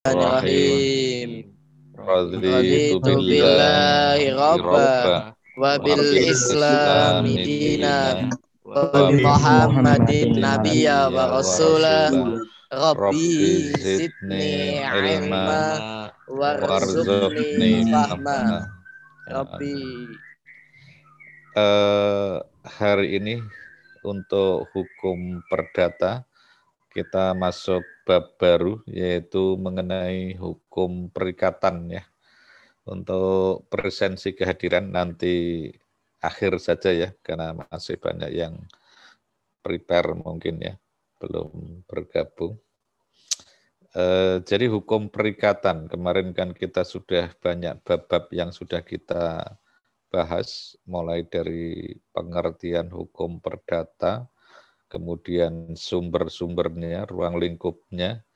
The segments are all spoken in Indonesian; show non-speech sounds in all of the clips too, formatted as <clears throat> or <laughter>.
Bismillahirrahmanirrahim. Raditu billahi rabba wa bil islami dinan wa bi Muhammadin nabiyya wa rasula Rabbi zidni ilma warzuqni fahma Rabbi Eh, hari ini untuk hukum perdata kita masuk bab baru yaitu mengenai hukum perikatan ya. Untuk presensi kehadiran nanti akhir saja ya karena masih banyak yang prepare mungkin ya belum bergabung. Eh, jadi hukum perikatan kemarin kan kita sudah banyak bab-bab yang sudah kita bahas mulai dari pengertian hukum perdata, kemudian sumber-sumbernya, ruang lingkupnya,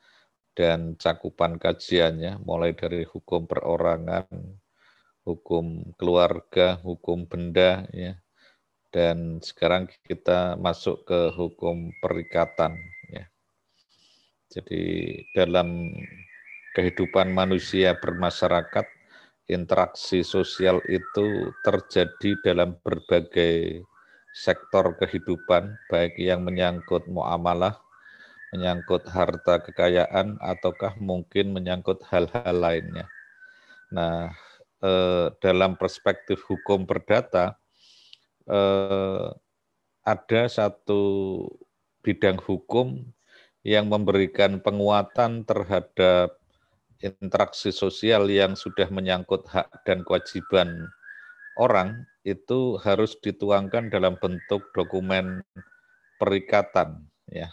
dan cakupan kajiannya, mulai dari hukum perorangan, hukum keluarga, hukum benda, ya, dan sekarang kita masuk ke hukum perikatan. Ya. Jadi dalam kehidupan manusia bermasyarakat, interaksi sosial itu terjadi dalam berbagai sektor kehidupan, baik yang menyangkut muamalah, menyangkut harta kekayaan, ataukah mungkin menyangkut hal-hal lainnya. Nah, eh, dalam perspektif hukum perdata, eh, ada satu bidang hukum yang memberikan penguatan terhadap interaksi sosial yang sudah menyangkut hak dan kewajiban orang itu harus dituangkan dalam bentuk dokumen perikatan ya.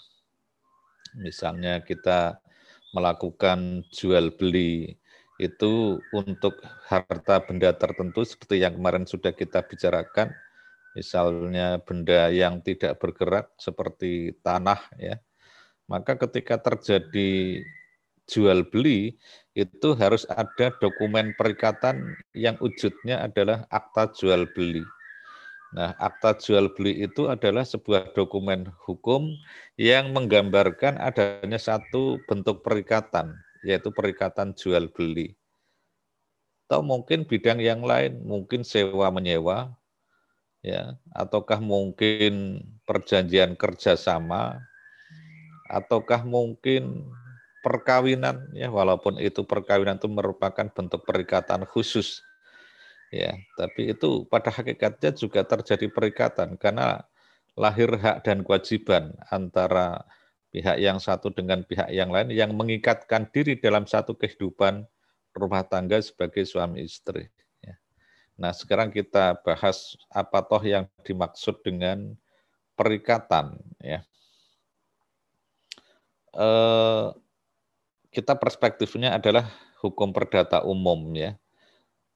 Misalnya kita melakukan jual beli itu untuk harta benda tertentu seperti yang kemarin sudah kita bicarakan misalnya benda yang tidak bergerak seperti tanah ya. Maka ketika terjadi jual beli itu harus ada dokumen perikatan yang wujudnya adalah akta jual beli. Nah, akta jual beli itu adalah sebuah dokumen hukum yang menggambarkan adanya satu bentuk perikatan, yaitu perikatan jual beli. Atau mungkin bidang yang lain, mungkin sewa menyewa, ya, ataukah mungkin perjanjian kerjasama, ataukah mungkin perkawinan ya walaupun itu perkawinan itu merupakan bentuk perikatan khusus ya tapi itu pada hakikatnya juga terjadi perikatan karena lahir hak dan kewajiban antara pihak yang satu dengan pihak yang lain yang mengikatkan diri dalam satu kehidupan rumah tangga sebagai suami istri. Ya. Nah sekarang kita bahas apa toh yang dimaksud dengan perikatan. Ya. Eh, kita perspektifnya adalah hukum perdata umum ya.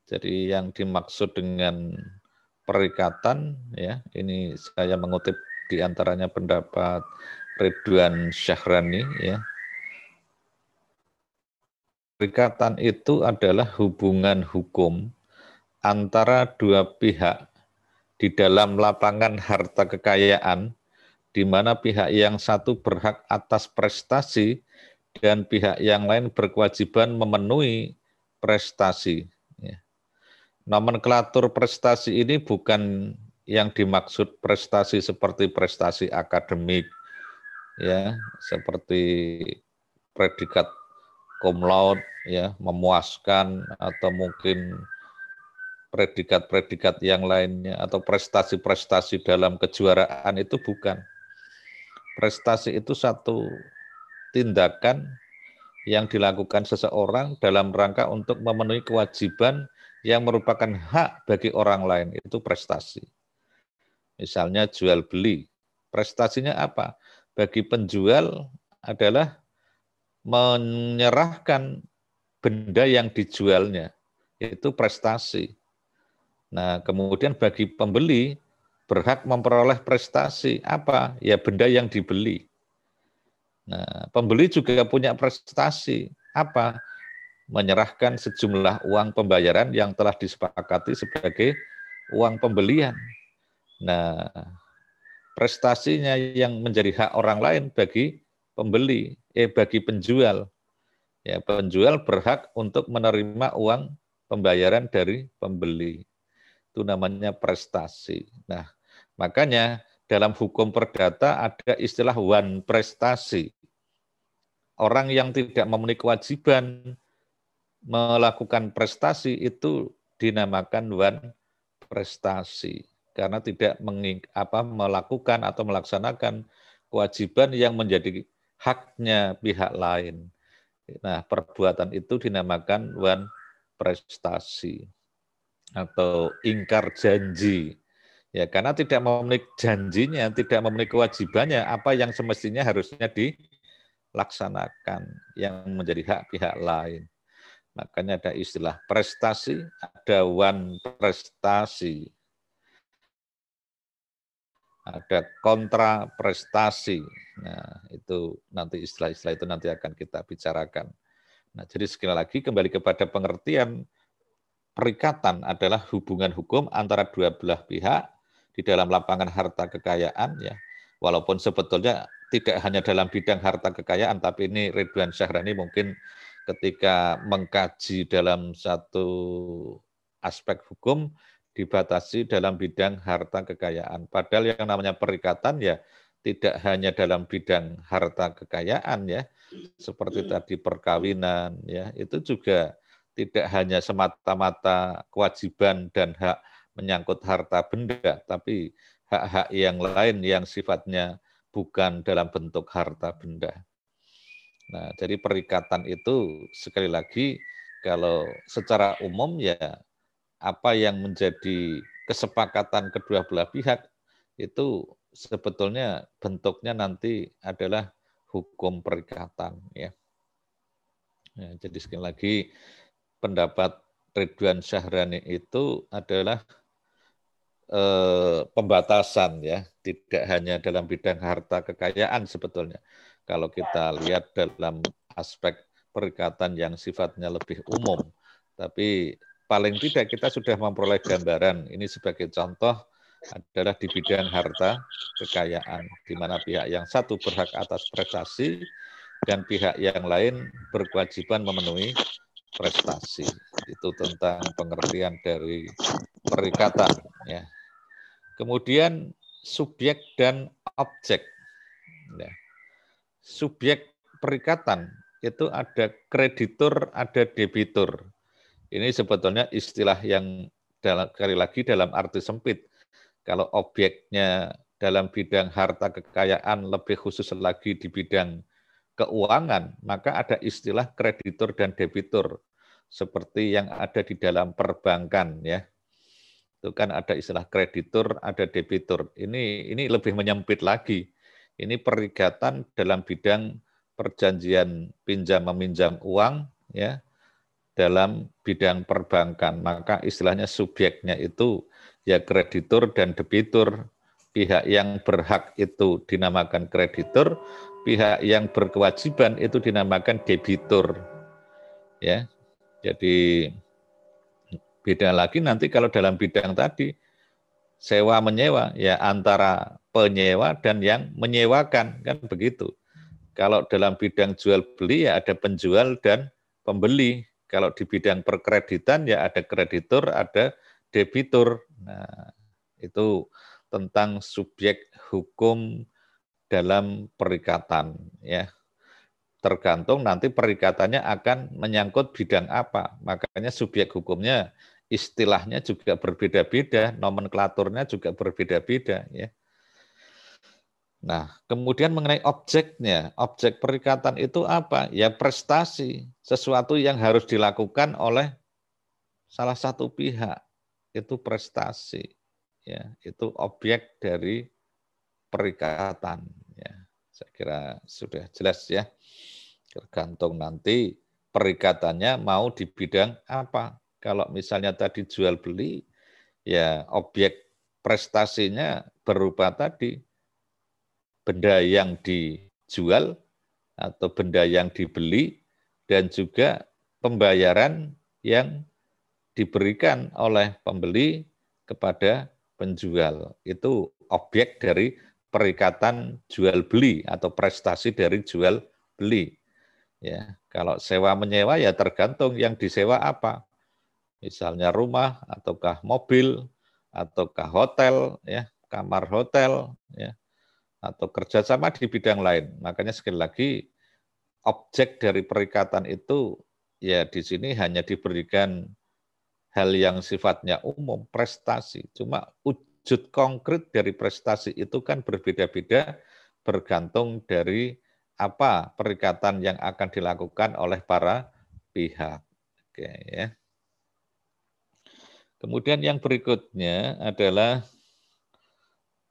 Jadi yang dimaksud dengan perikatan ya, ini saya mengutip di antaranya pendapat Ridwan Syahrani ya. Perikatan itu adalah hubungan hukum antara dua pihak di dalam lapangan harta kekayaan di mana pihak yang satu berhak atas prestasi dan pihak yang lain berkewajiban memenuhi prestasi. Ya. Nomenklatur prestasi ini bukan yang dimaksud prestasi seperti prestasi akademik, ya, seperti predikat cum laude, ya, memuaskan atau mungkin predikat-predikat yang lainnya atau prestasi-prestasi dalam kejuaraan itu bukan. Prestasi itu satu tindakan yang dilakukan seseorang dalam rangka untuk memenuhi kewajiban yang merupakan hak bagi orang lain, itu prestasi. Misalnya jual beli. Prestasinya apa? Bagi penjual adalah menyerahkan benda yang dijualnya. Itu prestasi. Nah, kemudian bagi pembeli berhak memperoleh prestasi apa? Ya benda yang dibeli. Nah, pembeli juga punya prestasi. Apa? Menyerahkan sejumlah uang pembayaran yang telah disepakati sebagai uang pembelian. Nah, prestasinya yang menjadi hak orang lain bagi pembeli, eh bagi penjual. Ya, penjual berhak untuk menerima uang pembayaran dari pembeli. Itu namanya prestasi. Nah, makanya dalam hukum perdata ada istilah wan prestasi. Orang yang tidak memenuhi kewajiban melakukan prestasi itu dinamakan wan prestasi karena tidak menging, apa, melakukan atau melaksanakan kewajiban yang menjadi haknya pihak lain. Nah, perbuatan itu dinamakan wan prestasi atau ingkar janji. Ya, karena tidak memenuhi janjinya, tidak memenuhi kewajibannya, apa yang semestinya harusnya dilaksanakan yang menjadi hak pihak lain. Makanya ada istilah prestasi, ada wan prestasi. Ada kontra prestasi. Nah, itu nanti istilah-istilah itu nanti akan kita bicarakan. Nah, jadi sekali lagi kembali kepada pengertian perikatan adalah hubungan hukum antara dua belah pihak di dalam lapangan harta kekayaan ya. Walaupun sebetulnya tidak hanya dalam bidang harta kekayaan, tapi ini Ridwan Syahrani mungkin ketika mengkaji dalam satu aspek hukum dibatasi dalam bidang harta kekayaan. Padahal yang namanya perikatan ya tidak hanya dalam bidang harta kekayaan ya, seperti tadi perkawinan ya, itu juga tidak hanya semata-mata kewajiban dan hak menyangkut harta benda, tapi hak-hak yang lain yang sifatnya bukan dalam bentuk harta benda. Nah, jadi perikatan itu sekali lagi kalau secara umum ya apa yang menjadi kesepakatan kedua belah pihak itu sebetulnya bentuknya nanti adalah hukum perikatan ya. ya jadi sekali lagi pendapat Ridwan Syahrani itu adalah eh, pembatasan ya, tidak hanya dalam bidang harta kekayaan sebetulnya. Kalau kita lihat dalam aspek perikatan yang sifatnya lebih umum, tapi paling tidak kita sudah memperoleh gambaran ini sebagai contoh adalah di bidang harta kekayaan, di mana pihak yang satu berhak atas prestasi dan pihak yang lain berkewajiban memenuhi prestasi. Itu tentang pengertian dari perikatan. Ya. Kemudian subjek dan objek. Ya. Subjek perikatan itu ada kreditur, ada debitur. Ini sebetulnya istilah yang dalam, kali lagi dalam arti sempit kalau objeknya dalam bidang harta kekayaan lebih khusus lagi di bidang keuangan, maka ada istilah kreditur dan debitur seperti yang ada di dalam perbankan ya. Itu kan ada istilah kreditur, ada debitur. Ini ini lebih menyempit lagi. Ini perikatan dalam bidang perjanjian pinjam meminjam uang ya dalam bidang perbankan. Maka istilahnya subjeknya itu ya kreditur dan debitur. Pihak yang berhak itu dinamakan kreditur, pihak yang berkewajiban itu dinamakan debitur. Ya. Jadi beda lagi nanti kalau dalam bidang tadi sewa menyewa ya antara penyewa dan yang menyewakan kan begitu. Kalau dalam bidang jual beli ya ada penjual dan pembeli. Kalau di bidang perkreditan ya ada kreditur, ada debitur. Nah, itu tentang subjek hukum dalam perikatan ya. Tergantung nanti perikatannya akan menyangkut bidang apa. Makanya subjek hukumnya istilahnya juga berbeda-beda, nomenklaturnya juga berbeda-beda ya. Nah, kemudian mengenai objeknya, objek perikatan itu apa? Ya prestasi, sesuatu yang harus dilakukan oleh salah satu pihak. Itu prestasi ya. Itu objek dari perikatan ya. Saya kira sudah jelas ya. Tergantung nanti perikatannya mau di bidang apa kalau misalnya tadi jual beli ya objek prestasinya berupa tadi benda yang dijual atau benda yang dibeli dan juga pembayaran yang diberikan oleh pembeli kepada penjual. Itu objek dari perikatan jual beli atau prestasi dari jual beli. Ya, kalau sewa menyewa ya tergantung yang disewa apa. Misalnya rumah ataukah mobil ataukah hotel ya, kamar hotel ya atau kerjasama di bidang lain. Makanya sekali lagi objek dari perikatan itu ya di sini hanya diberikan hal yang sifatnya umum, prestasi. Cuma wujud konkret dari prestasi itu kan berbeda-beda bergantung dari apa perikatan yang akan dilakukan oleh para pihak. Oke ya. Kemudian yang berikutnya adalah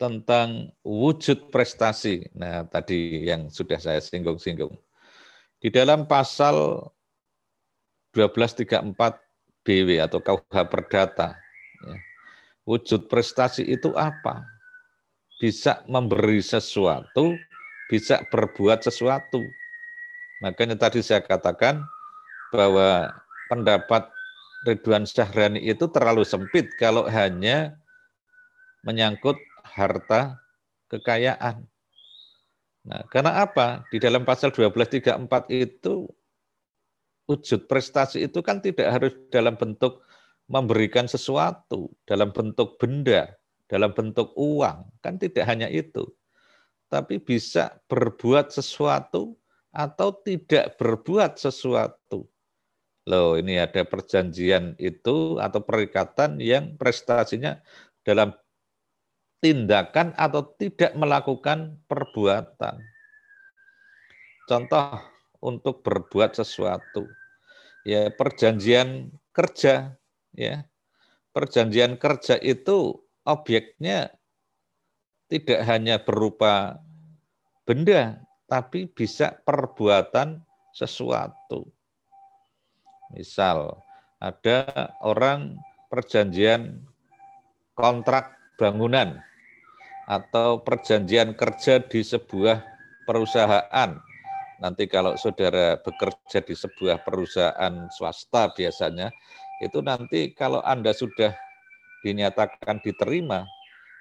tentang wujud prestasi. Nah, tadi yang sudah saya singgung-singgung. Di dalam pasal 1234 BW atau KUH Perdata, ya, wujud prestasi itu apa? Bisa memberi sesuatu bisa berbuat sesuatu. Makanya tadi saya katakan bahwa pendapat Ridwan Syahrani itu terlalu sempit kalau hanya menyangkut harta kekayaan. Nah, karena apa? Di dalam pasal 1234 itu wujud prestasi itu kan tidak harus dalam bentuk memberikan sesuatu, dalam bentuk benda, dalam bentuk uang, kan tidak hanya itu tapi bisa berbuat sesuatu atau tidak berbuat sesuatu. Loh, ini ada perjanjian itu atau perikatan yang prestasinya dalam tindakan atau tidak melakukan perbuatan. Contoh untuk berbuat sesuatu. Ya, perjanjian kerja ya. Perjanjian kerja itu objeknya tidak hanya berupa benda, tapi bisa perbuatan sesuatu. Misal, ada orang perjanjian kontrak bangunan atau perjanjian kerja di sebuah perusahaan. Nanti kalau saudara bekerja di sebuah perusahaan swasta biasanya, itu nanti kalau Anda sudah dinyatakan diterima,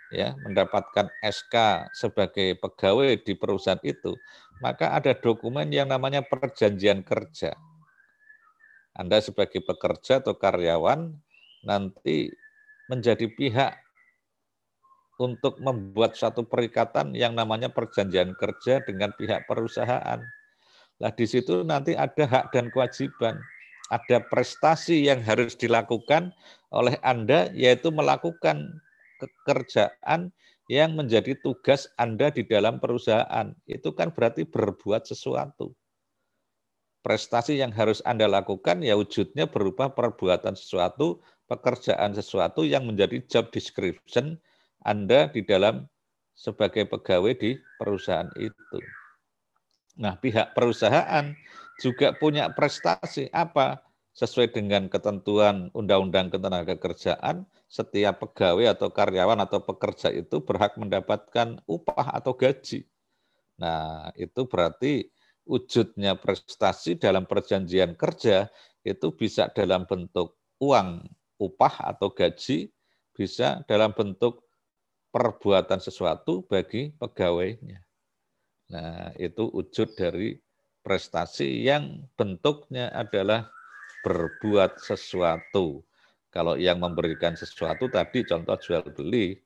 ya mendapatkan SK sebagai pegawai di perusahaan itu, maka ada dokumen yang namanya perjanjian kerja. Anda sebagai pekerja atau karyawan nanti menjadi pihak untuk membuat satu perikatan yang namanya perjanjian kerja dengan pihak perusahaan. Nah, di situ nanti ada hak dan kewajiban, ada prestasi yang harus dilakukan oleh Anda yaitu melakukan pekerjaan yang menjadi tugas Anda di dalam perusahaan. Itu kan berarti berbuat sesuatu. Prestasi yang harus Anda lakukan ya wujudnya berupa perbuatan sesuatu, pekerjaan sesuatu yang menjadi job description Anda di dalam sebagai pegawai di perusahaan itu. Nah, pihak perusahaan juga punya prestasi apa? Sesuai dengan ketentuan Undang-Undang Ketenagakerjaan, setiap pegawai atau karyawan atau pekerja itu berhak mendapatkan upah atau gaji. Nah, itu berarti wujudnya prestasi dalam perjanjian kerja itu bisa dalam bentuk uang, upah atau gaji, bisa dalam bentuk perbuatan sesuatu bagi pegawainya. Nah, itu wujud dari prestasi yang bentuknya adalah berbuat sesuatu kalau yang memberikan sesuatu tadi contoh jual beli,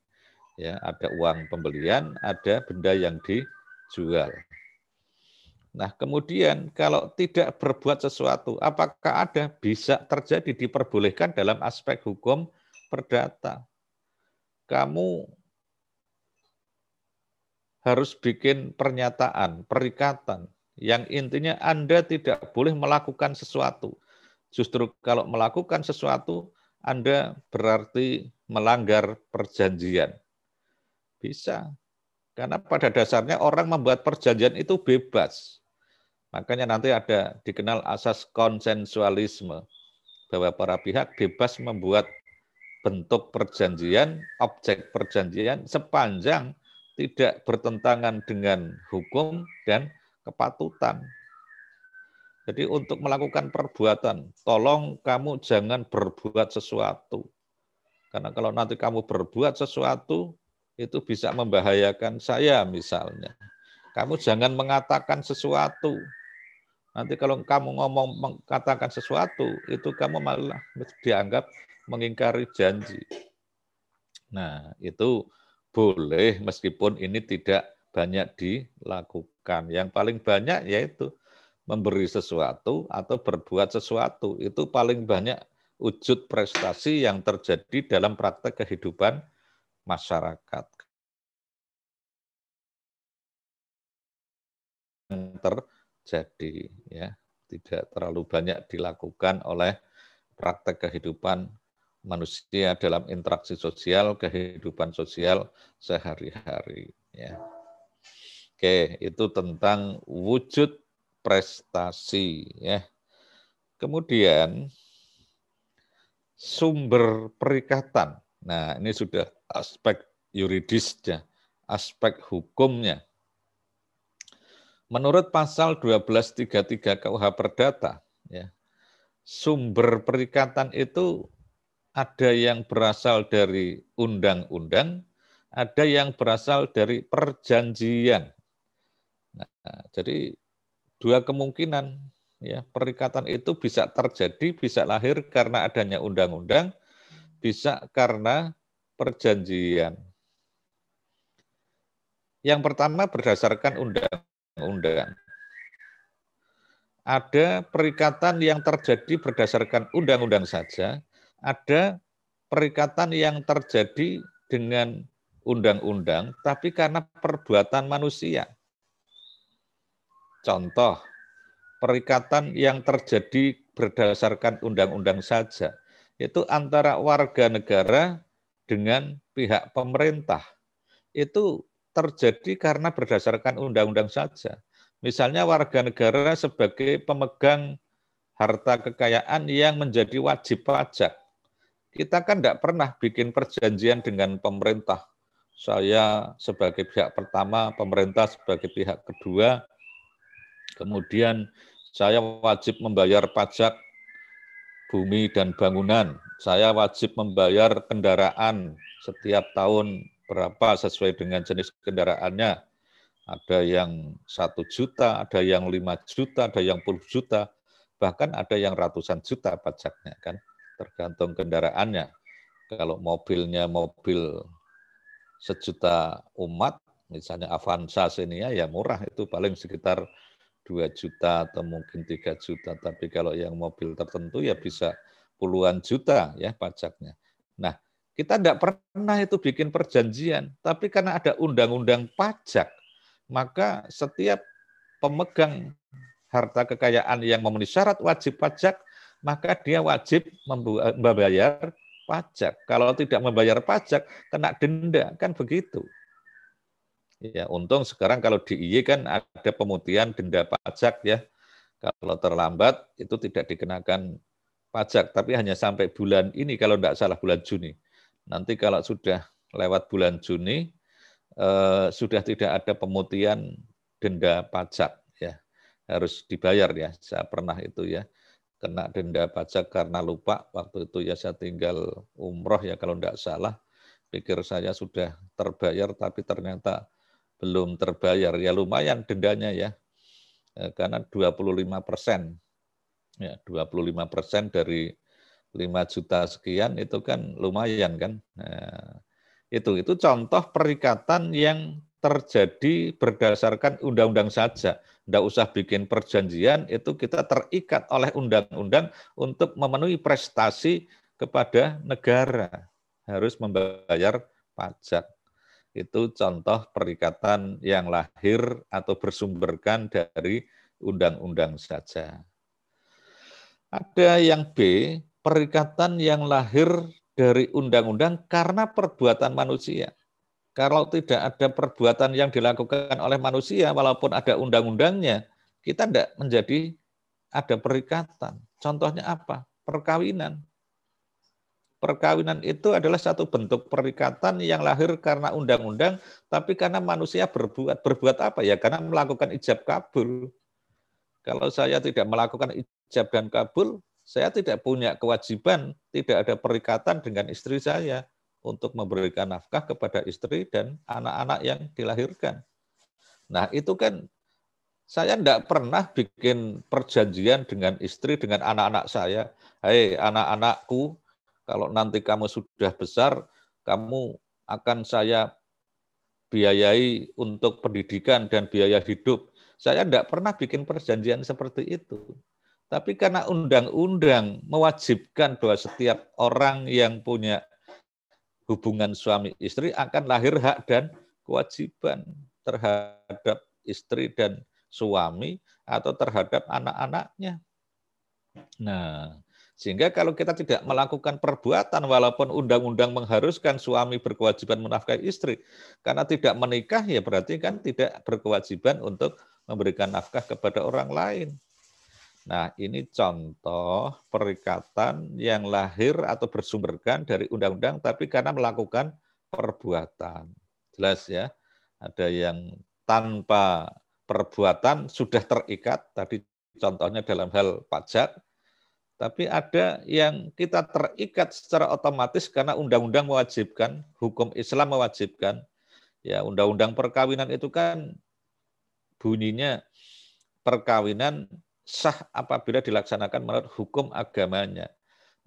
ya ada uang pembelian, ada benda yang dijual. Nah, kemudian kalau tidak berbuat sesuatu, apakah ada bisa terjadi diperbolehkan dalam aspek hukum perdata? Kamu harus bikin pernyataan, perikatan yang intinya Anda tidak boleh melakukan sesuatu. Justru kalau melakukan sesuatu, anda berarti melanggar perjanjian. Bisa. Karena pada dasarnya orang membuat perjanjian itu bebas. Makanya nanti ada dikenal asas konsensualisme. Bahwa para pihak bebas membuat bentuk perjanjian, objek perjanjian sepanjang tidak bertentangan dengan hukum dan kepatutan. Jadi untuk melakukan perbuatan, tolong kamu jangan berbuat sesuatu. Karena kalau nanti kamu berbuat sesuatu, itu bisa membahayakan saya misalnya. Kamu jangan mengatakan sesuatu. Nanti kalau kamu ngomong mengatakan sesuatu, itu kamu malah dianggap mengingkari janji. Nah, itu boleh meskipun ini tidak banyak dilakukan. Yang paling banyak yaitu memberi sesuatu atau berbuat sesuatu. Itu paling banyak wujud prestasi yang terjadi dalam praktek kehidupan masyarakat. Terjadi ya, tidak terlalu banyak dilakukan oleh praktek kehidupan manusia dalam interaksi sosial, kehidupan sosial sehari-hari ya. Oke, itu tentang wujud prestasi ya. Kemudian sumber perikatan. Nah, ini sudah aspek yuridisnya, aspek hukumnya. Menurut pasal 1233 KUH Perdata, ya, sumber perikatan itu ada yang berasal dari undang-undang, ada yang berasal dari perjanjian. Nah, jadi dua kemungkinan ya perikatan itu bisa terjadi bisa lahir karena adanya undang-undang bisa karena perjanjian yang pertama berdasarkan undang-undang ada perikatan yang terjadi berdasarkan undang-undang saja ada perikatan yang terjadi dengan undang-undang tapi karena perbuatan manusia contoh perikatan yang terjadi berdasarkan undang-undang saja, itu antara warga negara dengan pihak pemerintah. Itu terjadi karena berdasarkan undang-undang saja. Misalnya warga negara sebagai pemegang harta kekayaan yang menjadi wajib pajak. Kita kan tidak pernah bikin perjanjian dengan pemerintah. Saya sebagai pihak pertama, pemerintah sebagai pihak kedua, Kemudian saya wajib membayar pajak bumi dan bangunan. Saya wajib membayar kendaraan setiap tahun berapa sesuai dengan jenis kendaraannya. Ada yang satu juta, ada yang lima juta, ada yang puluh juta, bahkan ada yang ratusan juta pajaknya kan, tergantung kendaraannya. Kalau mobilnya mobil sejuta umat, misalnya Avanza sini ya murah itu paling sekitar 2 juta atau mungkin 3 juta, tapi kalau yang mobil tertentu ya bisa puluhan juta ya pajaknya. Nah, kita tidak pernah itu bikin perjanjian, tapi karena ada undang-undang pajak, maka setiap pemegang harta kekayaan yang memenuhi syarat wajib pajak, maka dia wajib membayar pajak. Kalau tidak membayar pajak, kena denda, kan begitu. Ya, untung sekarang kalau di IY kan ada pemutihan denda pajak ya. Kalau terlambat itu tidak dikenakan pajak, tapi hanya sampai bulan ini kalau tidak salah bulan Juni. Nanti kalau sudah lewat bulan Juni eh, sudah tidak ada pemutihan denda pajak ya. Harus dibayar ya. Saya pernah itu ya kena denda pajak karena lupa waktu itu ya saya tinggal umroh ya kalau tidak salah pikir saya sudah terbayar tapi ternyata belum terbayar, ya lumayan dendanya ya. ya karena 25 persen. Ya, 25 persen dari 5 juta sekian itu kan lumayan kan. Nah, itu itu contoh perikatan yang terjadi berdasarkan undang-undang saja. Tidak usah bikin perjanjian, itu kita terikat oleh undang-undang untuk memenuhi prestasi kepada negara. Harus membayar pajak itu contoh perikatan yang lahir atau bersumberkan dari undang-undang saja. Ada yang B, perikatan yang lahir dari undang-undang karena perbuatan manusia. Kalau tidak ada perbuatan yang dilakukan oleh manusia, walaupun ada undang-undangnya, kita tidak menjadi ada perikatan. Contohnya apa? Perkawinan. Perkawinan itu adalah satu bentuk perikatan yang lahir karena undang-undang, tapi karena manusia berbuat berbuat apa ya? Karena melakukan ijab kabul. Kalau saya tidak melakukan ijab dan kabul, saya tidak punya kewajiban, tidak ada perikatan dengan istri saya untuk memberikan nafkah kepada istri dan anak-anak yang dilahirkan. Nah, itu kan Saya tidak pernah bikin perjanjian dengan istri, dengan anak-anak saya. Hei anak-anakku, kalau nanti kamu sudah besar, kamu akan saya biayai untuk pendidikan dan biaya hidup. Saya tidak pernah bikin perjanjian seperti itu. Tapi karena undang-undang mewajibkan bahwa setiap orang yang punya hubungan suami istri akan lahir hak dan kewajiban terhadap istri dan suami atau terhadap anak-anaknya. Nah, sehingga kalau kita tidak melakukan perbuatan walaupun undang-undang mengharuskan suami berkewajiban menafkahi istri, karena tidak menikah ya berarti kan tidak berkewajiban untuk memberikan nafkah kepada orang lain. Nah, ini contoh perikatan yang lahir atau bersumberkan dari undang-undang tapi karena melakukan perbuatan. Jelas ya? Ada yang tanpa perbuatan sudah terikat, tadi contohnya dalam hal pajak, tapi ada yang kita terikat secara otomatis karena undang-undang mewajibkan, hukum Islam mewajibkan. Ya, undang-undang perkawinan itu kan bunyinya perkawinan sah apabila dilaksanakan menurut hukum agamanya.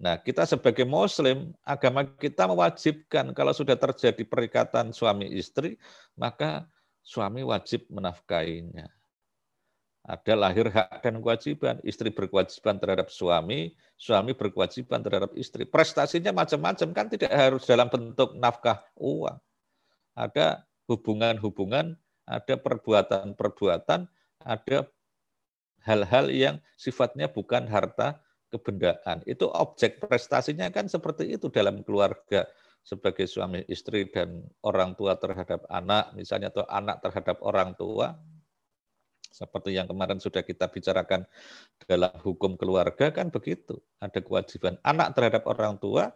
Nah, kita sebagai muslim, agama kita mewajibkan kalau sudah terjadi perikatan suami istri, maka suami wajib menafkainya. Ada lahir hak dan kewajiban. Istri berkewajiban terhadap suami, suami berkewajiban terhadap istri. Prestasinya macam-macam kan tidak harus dalam bentuk nafkah uang. Ada hubungan-hubungan, ada perbuatan-perbuatan, ada hal-hal yang sifatnya bukan harta kebendaan. Itu objek prestasinya kan seperti itu dalam keluarga sebagai suami istri dan orang tua terhadap anak misalnya atau anak terhadap orang tua. Seperti yang kemarin sudah kita bicarakan dalam hukum keluarga kan begitu. Ada kewajiban anak terhadap orang tua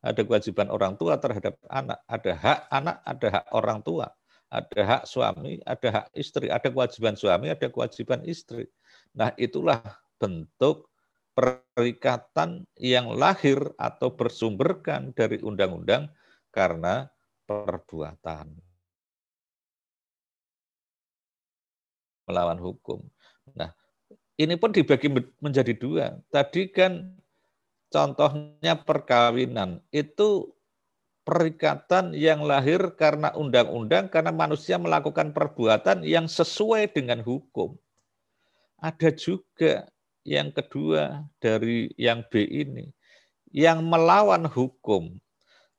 ada kewajiban orang tua terhadap anak. Ada hak anak ada hak orang tua. Ada hak suami ada hak istri. Ada kewajiban suami ada kewajiban istri nah itulah bentuk perikatan yang lahir atau bersumberkan dari undang-undang karena perbuatan melawan hukum. Nah, ini pun dibagi menjadi dua. Tadi kan contohnya perkawinan itu perikatan yang lahir karena undang-undang karena manusia melakukan perbuatan yang sesuai dengan hukum. Ada juga yang kedua dari yang B ini, yang melawan hukum.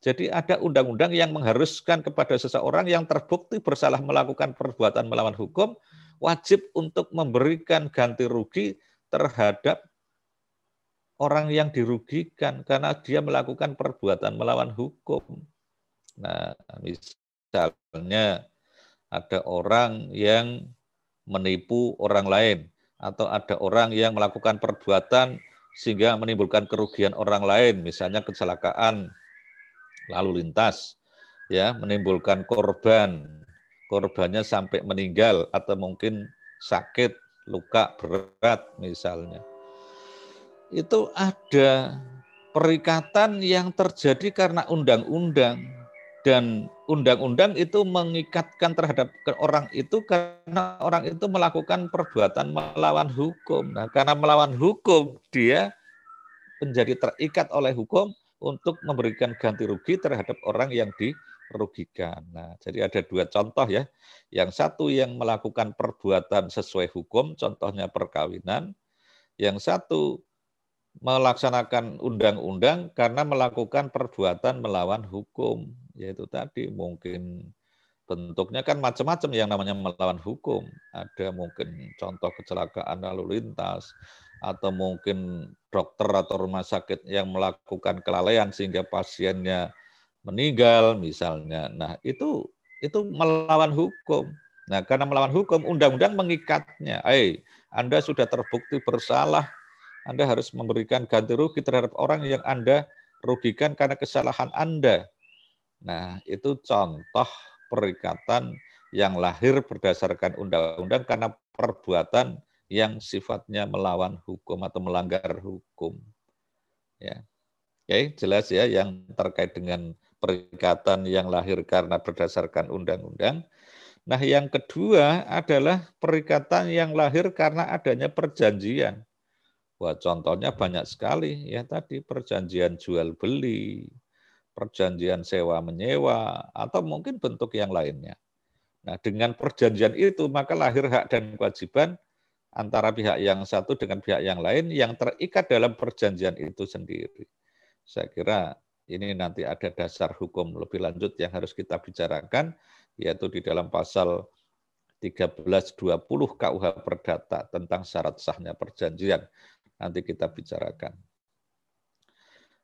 Jadi ada undang-undang yang mengharuskan kepada seseorang yang terbukti bersalah melakukan perbuatan melawan hukum, wajib untuk memberikan ganti rugi terhadap orang yang dirugikan karena dia melakukan perbuatan melawan hukum. Nah, misalnya ada orang yang menipu orang lain, atau ada orang yang melakukan perbuatan sehingga menimbulkan kerugian orang lain, misalnya kecelakaan lalu lintas, ya menimbulkan korban, korbannya sampai meninggal atau mungkin sakit, luka berat misalnya. Itu ada perikatan yang terjadi karena undang-undang dan undang-undang itu mengikatkan terhadap orang itu karena orang itu melakukan perbuatan melawan hukum. Nah, karena melawan hukum dia menjadi terikat oleh hukum untuk memberikan ganti rugi terhadap orang yang dirugikan. Nah, jadi ada dua contoh ya. Yang satu yang melakukan perbuatan sesuai hukum, contohnya perkawinan. Yang satu melaksanakan undang-undang karena melakukan perbuatan melawan hukum, yaitu tadi mungkin bentuknya kan macam-macam yang namanya melawan hukum. Ada mungkin contoh kecelakaan lalu lintas, atau mungkin dokter atau rumah sakit yang melakukan kelalaian sehingga pasiennya meninggal misalnya. Nah, itu itu melawan hukum. Nah, karena melawan hukum, undang-undang mengikatnya. Eh, Anda sudah terbukti bersalah anda harus memberikan ganti rugi terhadap orang yang Anda rugikan karena kesalahan Anda. Nah, itu contoh perikatan yang lahir berdasarkan undang-undang karena perbuatan yang sifatnya melawan hukum atau melanggar hukum. Ya. Oke, jelas ya yang terkait dengan perikatan yang lahir karena berdasarkan undang-undang. Nah, yang kedua adalah perikatan yang lahir karena adanya perjanjian. Wah, contohnya banyak sekali ya tadi perjanjian jual beli, perjanjian sewa menyewa atau mungkin bentuk yang lainnya. Nah, dengan perjanjian itu maka lahir hak dan kewajiban antara pihak yang satu dengan pihak yang lain yang terikat dalam perjanjian itu sendiri. Saya kira ini nanti ada dasar hukum lebih lanjut yang harus kita bicarakan, yaitu di dalam pasal 1320 KUH Perdata tentang syarat sahnya perjanjian. Nanti kita bicarakan.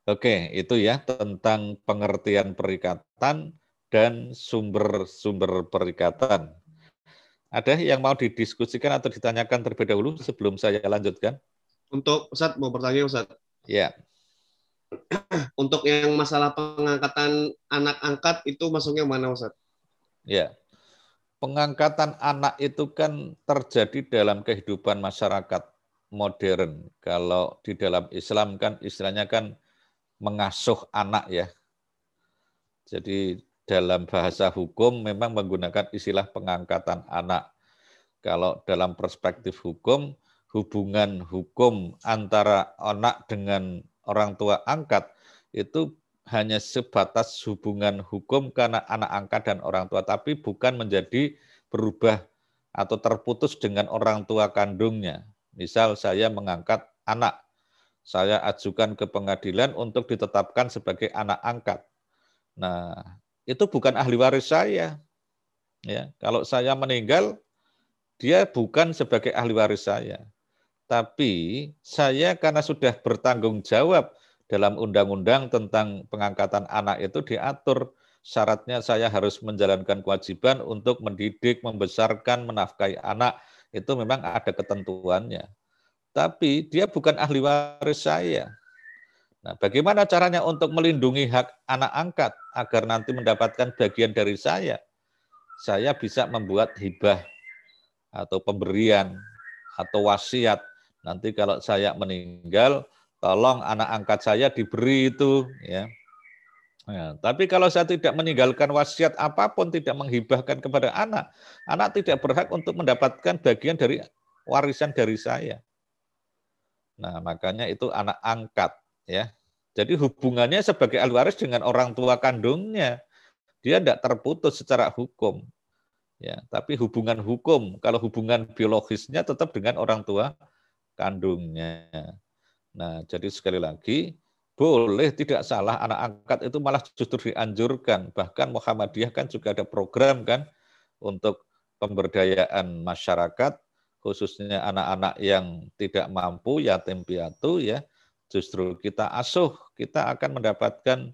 Oke, itu ya tentang pengertian perikatan dan sumber-sumber perikatan. Ada yang mau didiskusikan atau ditanyakan terlebih dahulu sebelum saya lanjutkan? Untuk Ustaz, mau bertanya Ustaz. Ya. <clears throat> Untuk yang masalah pengangkatan anak angkat itu masuknya mana Ustaz? Ya. Pengangkatan anak itu kan terjadi dalam kehidupan masyarakat modern. Kalau di dalam Islam kan istilahnya kan mengasuh anak ya. Jadi dalam bahasa hukum memang menggunakan istilah pengangkatan anak. Kalau dalam perspektif hukum, hubungan hukum antara anak dengan orang tua angkat itu hanya sebatas hubungan hukum karena anak angkat dan orang tua, tapi bukan menjadi berubah atau terputus dengan orang tua kandungnya. Misal saya mengangkat anak, saya ajukan ke pengadilan untuk ditetapkan sebagai anak angkat. Nah, itu bukan ahli waris saya. Ya, kalau saya meninggal, dia bukan sebagai ahli waris saya. Tapi saya karena sudah bertanggung jawab dalam undang-undang tentang pengangkatan anak itu diatur syaratnya saya harus menjalankan kewajiban untuk mendidik, membesarkan, menafkahi anak. Itu memang ada ketentuannya. Tapi dia bukan ahli waris saya. Nah, bagaimana caranya untuk melindungi hak anak angkat agar nanti mendapatkan bagian dari saya? Saya bisa membuat hibah atau pemberian atau wasiat. Nanti kalau saya meninggal, tolong anak angkat saya diberi itu ya. Ya, tapi kalau saya tidak meninggalkan wasiat apa pun, tidak menghibahkan kepada anak, anak tidak berhak untuk mendapatkan bagian dari warisan dari saya. Nah, makanya itu anak angkat ya. Jadi hubungannya sebagai ahli waris dengan orang tua kandungnya, dia tidak terputus secara hukum. Ya, tapi hubungan hukum, kalau hubungan biologisnya tetap dengan orang tua kandungnya. Nah, jadi sekali lagi, boleh tidak salah. Anak angkat itu malah justru dianjurkan. Bahkan Muhammadiyah kan juga ada program kan untuk pemberdayaan masyarakat, khususnya anak-anak yang tidak mampu, yatim piatu ya, justru kita asuh, kita akan mendapatkan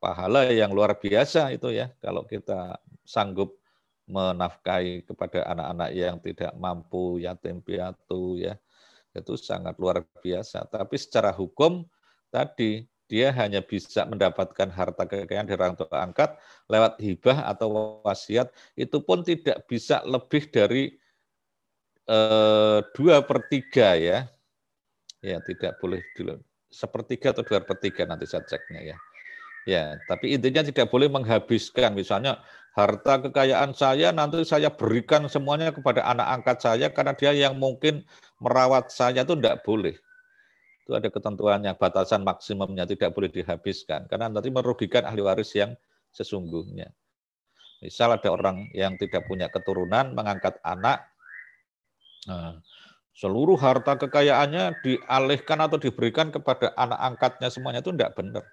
pahala yang luar biasa itu ya kalau kita sanggup menafkahi kepada anak-anak yang tidak mampu yatim piatu ya. Itu sangat luar biasa. Tapi secara hukum tadi dia hanya bisa mendapatkan harta kekayaan dari orang tua angkat lewat hibah atau wasiat itu pun tidak bisa lebih dari eh, dua per tiga ya ya tidak boleh sepertiga atau dua pertiga nanti saya ceknya ya. Ya, tapi intinya tidak boleh menghabiskan. Misalnya harta kekayaan saya nanti saya berikan semuanya kepada anak angkat saya karena dia yang mungkin merawat saya itu tidak boleh. Itu ada ketentuannya, batasan maksimumnya tidak boleh dihabiskan karena nanti merugikan ahli waris yang sesungguhnya. Misal ada orang yang tidak punya keturunan mengangkat anak, nah, seluruh harta kekayaannya dialihkan atau diberikan kepada anak angkatnya semuanya itu tidak benar.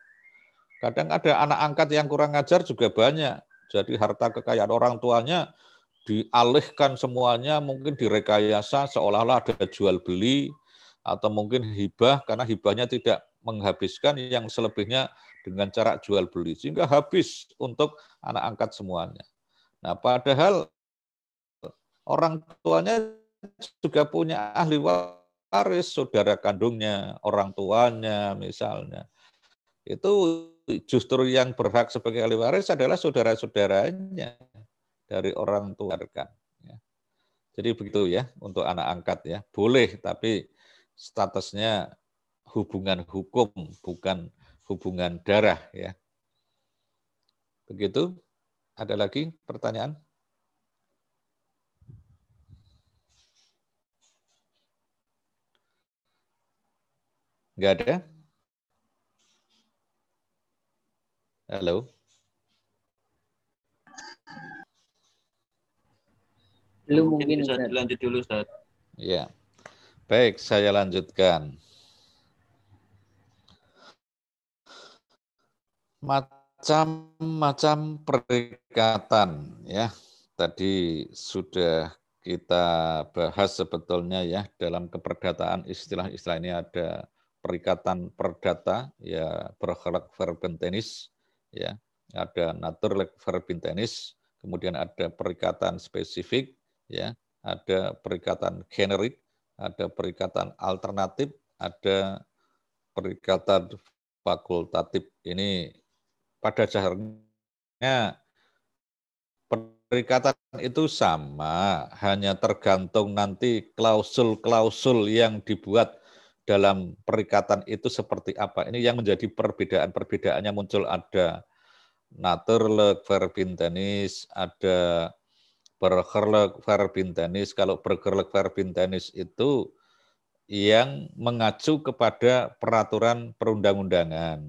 Kadang ada anak angkat yang kurang ajar juga banyak. Jadi harta kekayaan orang tuanya dialihkan semuanya mungkin direkayasa seolah-olah ada jual beli atau mungkin hibah karena hibahnya tidak menghabiskan yang selebihnya dengan cara jual beli sehingga habis untuk anak angkat semuanya. Nah, padahal orang tuanya juga punya ahli waris, saudara kandungnya, orang tuanya misalnya. Itu justru yang berhak sebagai ahli waris adalah saudara-saudaranya dari orang tua. Ya. Jadi begitu ya untuk anak angkat ya. Boleh tapi statusnya hubungan hukum bukan hubungan darah ya. Begitu. Ada lagi pertanyaan? Enggak ada? Halo. Belum mungkin, bisa dilanjut dulu Ustaz. Ya. Baik, saya lanjutkan. Macam-macam perikatan ya. Tadi sudah kita bahas sebetulnya ya dalam keperdataan istilah-istilah ini ada perikatan perdata ya bergerak verbentenis ya ada naturleg verbentenis kemudian ada perikatan spesifik ya ada perikatan generik, ada perikatan alternatif, ada perikatan fakultatif. Ini pada dasarnya perikatan itu sama, hanya tergantung nanti klausul-klausul yang dibuat dalam perikatan itu seperti apa. Ini yang menjadi perbedaan-perbedaannya muncul ada naturleg verbintenis, ada bergerlek verbintenis. Kalau bergerlek verbintenis itu yang mengacu kepada peraturan perundang-undangan.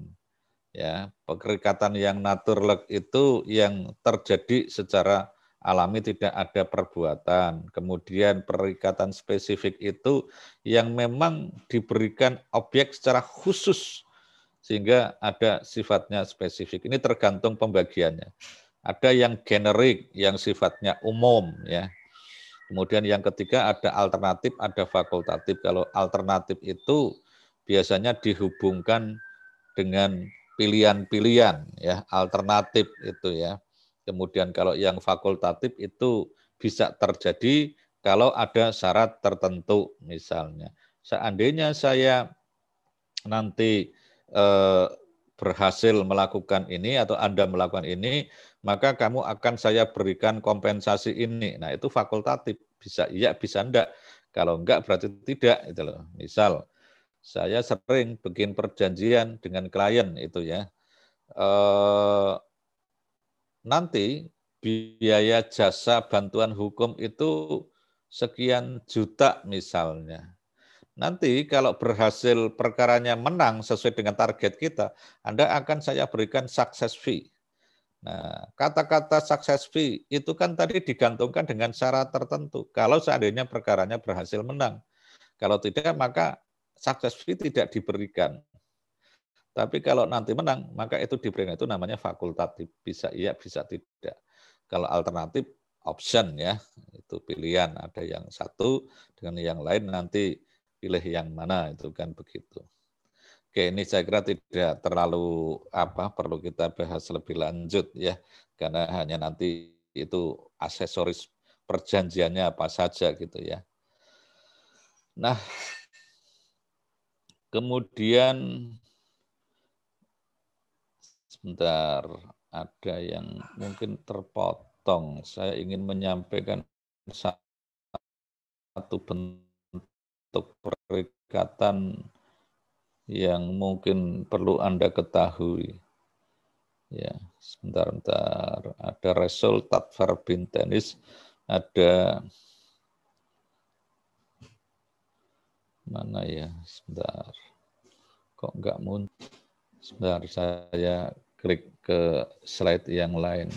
Ya, perikatan yang naturleg itu yang terjadi secara alami tidak ada perbuatan. Kemudian perikatan spesifik itu yang memang diberikan objek secara khusus sehingga ada sifatnya spesifik. Ini tergantung pembagiannya. Ada yang generik, yang sifatnya umum, ya. Kemudian yang ketiga ada alternatif, ada fakultatif. Kalau alternatif itu biasanya dihubungkan dengan pilihan-pilihan, ya, alternatif itu ya. Kemudian kalau yang fakultatif itu bisa terjadi kalau ada syarat tertentu misalnya. Seandainya saya nanti eh, berhasil melakukan ini atau Anda melakukan ini, maka kamu akan saya berikan kompensasi ini. Nah, itu fakultatif. Bisa iya, bisa enggak. Kalau enggak berarti tidak itu loh. Misal saya sering bikin perjanjian dengan klien itu ya. Eh, nanti biaya jasa bantuan hukum itu sekian juta misalnya. Nanti kalau berhasil perkaranya menang sesuai dengan target kita, Anda akan saya berikan success fee. Nah, kata-kata success fee itu kan tadi digantungkan dengan syarat tertentu. Kalau seandainya perkaranya berhasil menang. Kalau tidak, maka success fee tidak diberikan. Tapi kalau nanti menang, maka itu diberikan. Itu namanya fakultatif. Bisa iya, bisa tidak. Kalau alternatif, option ya. Itu pilihan. Ada yang satu dengan yang lain nanti pilih yang mana itu kan begitu. Oke, ini saya kira tidak terlalu apa perlu kita bahas lebih lanjut ya, karena hanya nanti itu aksesoris perjanjiannya apa saja gitu ya. Nah, kemudian sebentar ada yang mungkin terpotong. Saya ingin menyampaikan satu bentuk perikatan yang mungkin perlu Anda ketahui. Ya, sebentar, sebentar. Ada resultat verbin tenis, ada mana ya, sebentar. Kok enggak muncul? Sebentar, saya klik ke slide yang lain.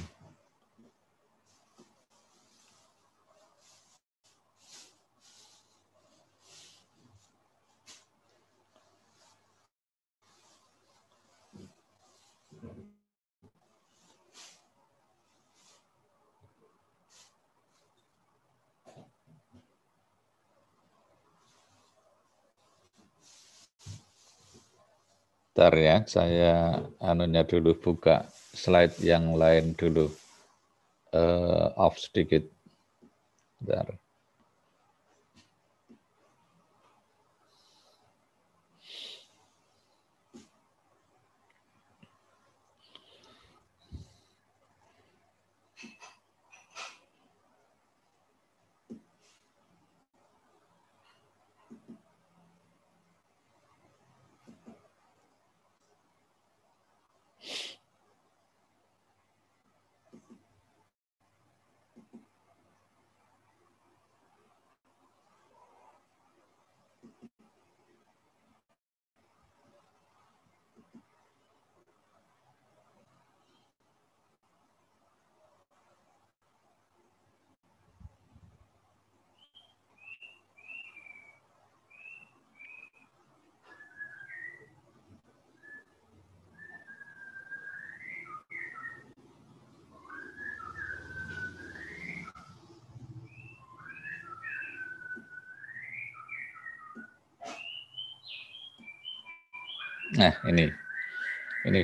Bentar ya, saya anunya dulu buka slide yang lain dulu. Uh, off sedikit. Bentar. Nah, ini. Ini.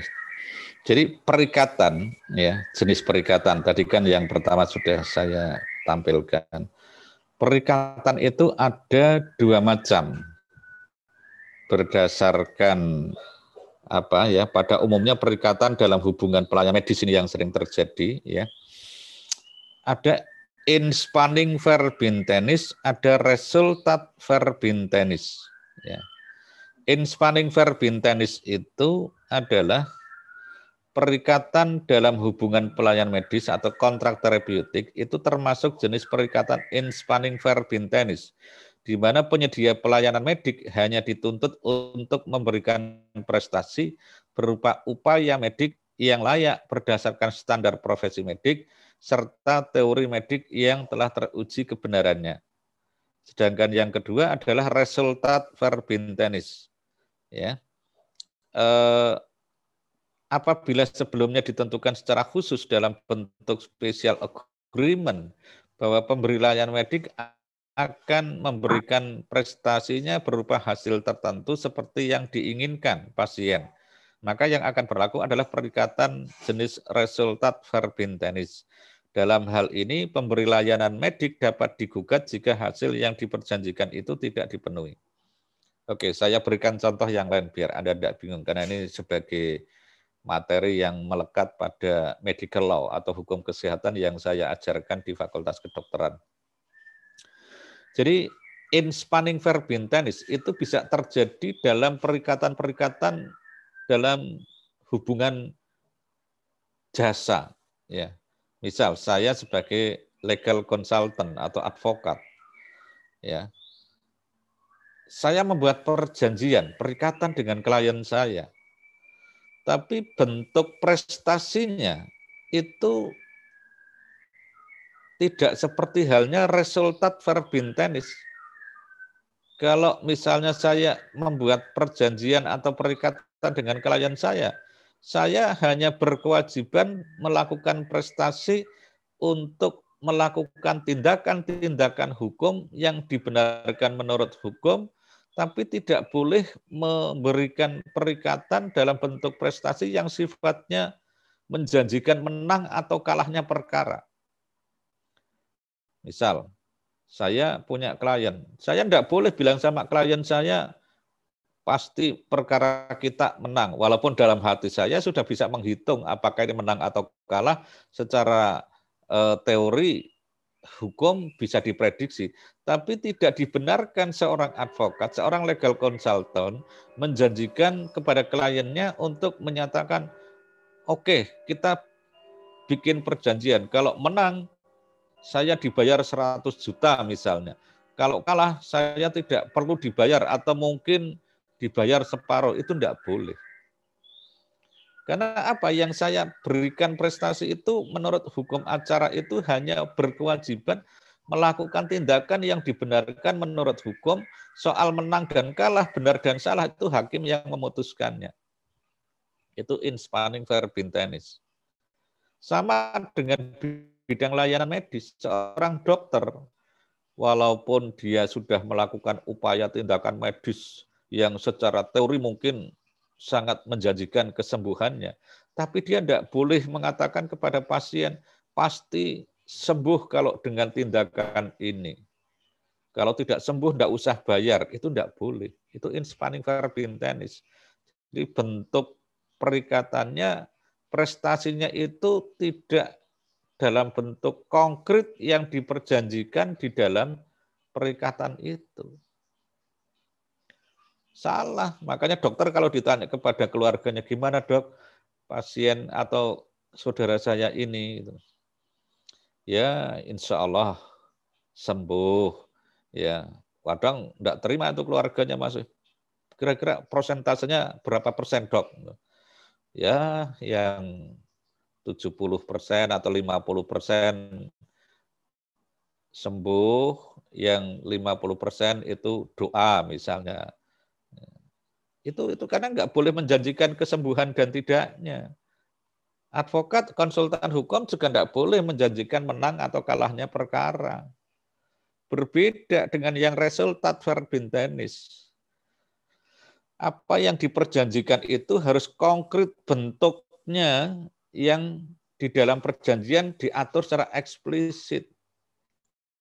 Jadi perikatan ya, jenis perikatan tadi kan yang pertama sudah saya tampilkan. Perikatan itu ada dua macam. Berdasarkan apa ya, pada umumnya perikatan dalam hubungan pelayanan medis ini yang sering terjadi ya. Ada in spanning verbintenis, ada resultat verbintenis ya In spanning verb intennis itu adalah perikatan dalam hubungan pelayan medis atau kontrak terapeutik itu termasuk jenis perikatan in spanning verb intennis di mana penyedia pelayanan medik hanya dituntut untuk memberikan prestasi berupa upaya medik yang layak berdasarkan standar profesi medik serta teori medik yang telah teruji kebenarannya. Sedangkan yang kedua adalah resultat verbintenis ya eh, apabila sebelumnya ditentukan secara khusus dalam bentuk special agreement bahwa pemberi layanan medik akan memberikan prestasinya berupa hasil tertentu seperti yang diinginkan pasien. Maka yang akan berlaku adalah perikatan jenis resultat verbintenis. Dalam hal ini, pemberi layanan medik dapat digugat jika hasil yang diperjanjikan itu tidak dipenuhi. Oke, saya berikan contoh yang lain biar Anda tidak bingung, karena ini sebagai materi yang melekat pada medical law atau hukum kesehatan yang saya ajarkan di Fakultas Kedokteran. Jadi, in spanning verb intennis itu bisa terjadi dalam perikatan-perikatan dalam hubungan jasa. ya. Misal, saya sebagai legal consultant atau advokat, ya saya membuat perjanjian, perikatan dengan klien saya. Tapi bentuk prestasinya itu tidak seperti halnya resultat verbintenis. Kalau misalnya saya membuat perjanjian atau perikatan dengan klien saya, saya hanya berkewajiban melakukan prestasi untuk melakukan tindakan-tindakan hukum yang dibenarkan menurut hukum tapi tidak boleh memberikan perikatan dalam bentuk prestasi yang sifatnya menjanjikan menang atau kalahnya perkara. Misal, saya punya klien, saya tidak boleh bilang sama klien saya, pasti perkara kita menang. Walaupun dalam hati saya sudah bisa menghitung apakah ini menang atau kalah secara eh, teori hukum bisa diprediksi, tapi tidak dibenarkan seorang advokat, seorang legal consultant menjanjikan kepada kliennya untuk menyatakan, oke, okay, kita bikin perjanjian. Kalau menang, saya dibayar 100 juta misalnya. Kalau kalah, saya tidak perlu dibayar atau mungkin dibayar separuh. Itu tidak boleh. Karena apa yang saya berikan prestasi itu menurut hukum acara itu hanya berkewajiban melakukan tindakan yang dibenarkan menurut hukum soal menang dan kalah, benar dan salah itu hakim yang memutuskannya. Itu in spanning verbin tenis. Sama dengan bidang layanan medis, seorang dokter walaupun dia sudah melakukan upaya tindakan medis yang secara teori mungkin sangat menjanjikan kesembuhannya. Tapi dia tidak boleh mengatakan kepada pasien, pasti sembuh kalau dengan tindakan ini. Kalau tidak sembuh, tidak usah bayar. Itu tidak boleh. Itu in spanning verb intennis. Jadi bentuk perikatannya, prestasinya itu tidak dalam bentuk konkret yang diperjanjikan di dalam perikatan itu. Salah. Makanya dokter kalau ditanya kepada keluarganya, gimana dok, pasien atau saudara saya ini, gitu. ya insya Allah sembuh. Ya, kadang tidak terima itu keluarganya masuk. Kira-kira prosentasenya berapa persen dok? Ya, yang 70 persen atau 50 persen sembuh, yang 50 persen itu doa misalnya itu itu karena nggak boleh menjanjikan kesembuhan dan tidaknya. Advokat, konsultan hukum juga nggak boleh menjanjikan menang atau kalahnya perkara. Berbeda dengan yang resultat verbintenis. apa yang diperjanjikan itu harus konkret bentuknya yang di dalam perjanjian diatur secara eksplisit.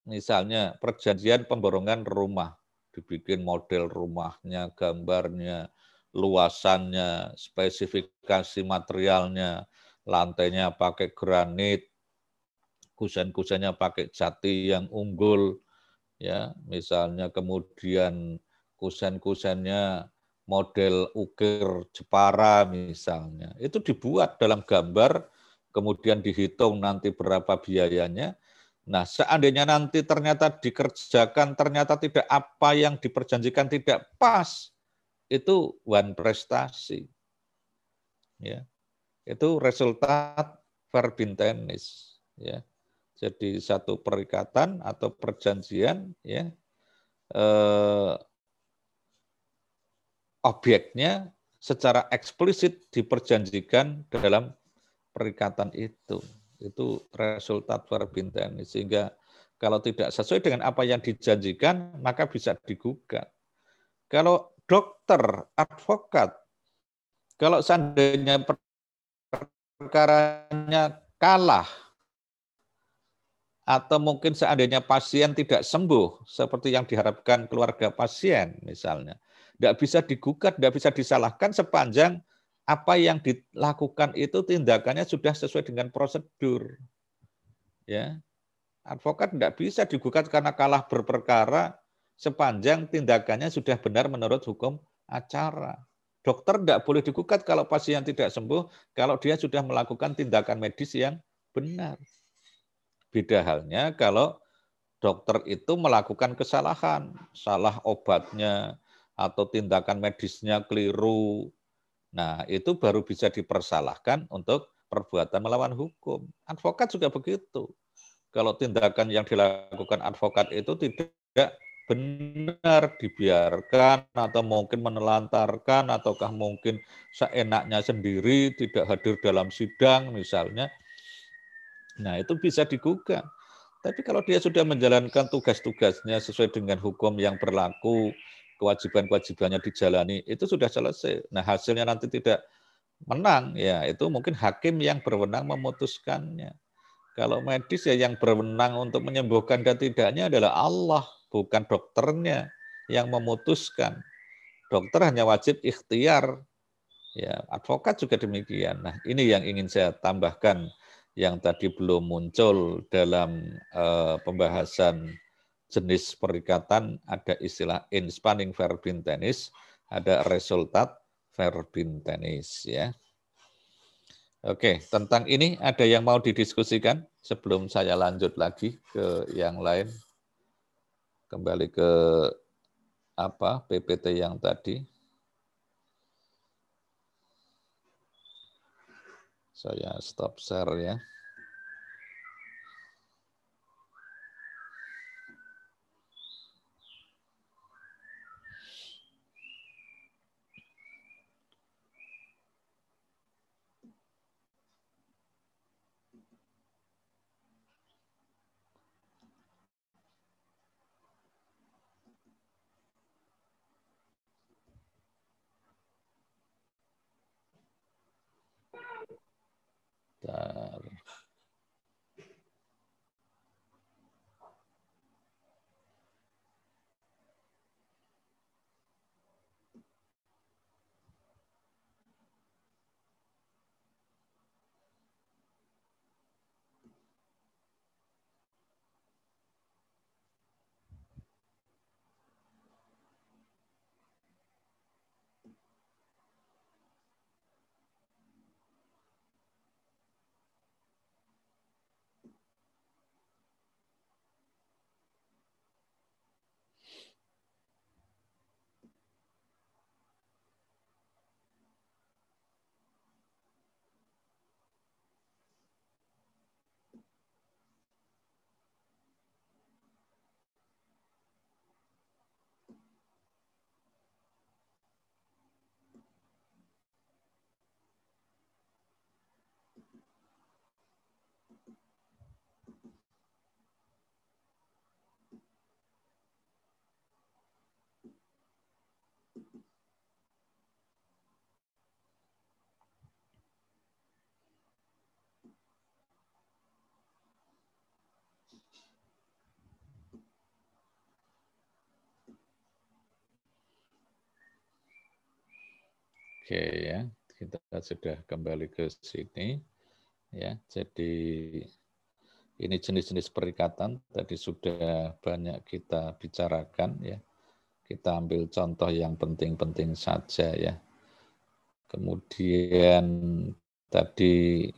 Misalnya perjanjian pemborongan rumah, dibikin model rumahnya, gambarnya, luasannya, spesifikasi materialnya, lantainya pakai granit, kusen-kusennya pakai jati yang unggul, ya misalnya kemudian kusen-kusennya model ukir Jepara misalnya, itu dibuat dalam gambar, kemudian dihitung nanti berapa biayanya. Nah, seandainya nanti ternyata dikerjakan, ternyata tidak apa yang diperjanjikan tidak pas, itu one prestasi. Ya. Itu resultat verbintenis. Ya. Jadi satu perikatan atau perjanjian ya eh, objeknya secara eksplisit diperjanjikan dalam perikatan itu. Itu resultat verbinten. Sehingga kalau tidak sesuai dengan apa yang dijanjikan, maka bisa digugat. Kalau dokter, advokat, kalau seandainya perkaranya kalah, atau mungkin seandainya pasien tidak sembuh, seperti yang diharapkan keluarga pasien misalnya, tidak bisa digugat, tidak bisa disalahkan sepanjang apa yang dilakukan itu tindakannya sudah sesuai dengan prosedur. Ya, advokat tidak bisa digugat karena kalah berperkara sepanjang tindakannya sudah benar menurut hukum acara. Dokter tidak boleh digugat kalau pasien tidak sembuh, kalau dia sudah melakukan tindakan medis yang benar. Beda halnya kalau dokter itu melakukan kesalahan, salah obatnya, atau tindakan medisnya keliru. Nah, itu baru bisa dipersalahkan untuk perbuatan melawan hukum. Advokat juga begitu. Kalau tindakan yang dilakukan advokat itu tidak benar dibiarkan atau mungkin menelantarkan ataukah mungkin seenaknya sendiri tidak hadir dalam sidang misalnya. Nah, itu bisa digugat. Tapi kalau dia sudah menjalankan tugas-tugasnya sesuai dengan hukum yang berlaku, kewajiban-kewajibannya dijalani, itu sudah selesai. Nah hasilnya nanti tidak menang, ya itu mungkin hakim yang berwenang memutuskannya. Kalau medis ya yang berwenang untuk menyembuhkan dan tidaknya adalah Allah, bukan dokternya yang memutuskan. Dokter hanya wajib ikhtiar. Ya, advokat juga demikian. Nah, ini yang ingin saya tambahkan yang tadi belum muncul dalam uh, pembahasan jenis perikatan ada istilah inspanning verbin tenis, ada resultat verbin tenis ya. Oke, tentang ini ada yang mau didiskusikan sebelum saya lanjut lagi ke yang lain. Kembali ke apa PPT yang tadi. Saya stop share ya. Oke ya, kita sudah kembali ke sini ya. Jadi ini jenis-jenis perikatan tadi sudah banyak kita bicarakan ya. Kita ambil contoh yang penting-penting saja ya. Kemudian tadi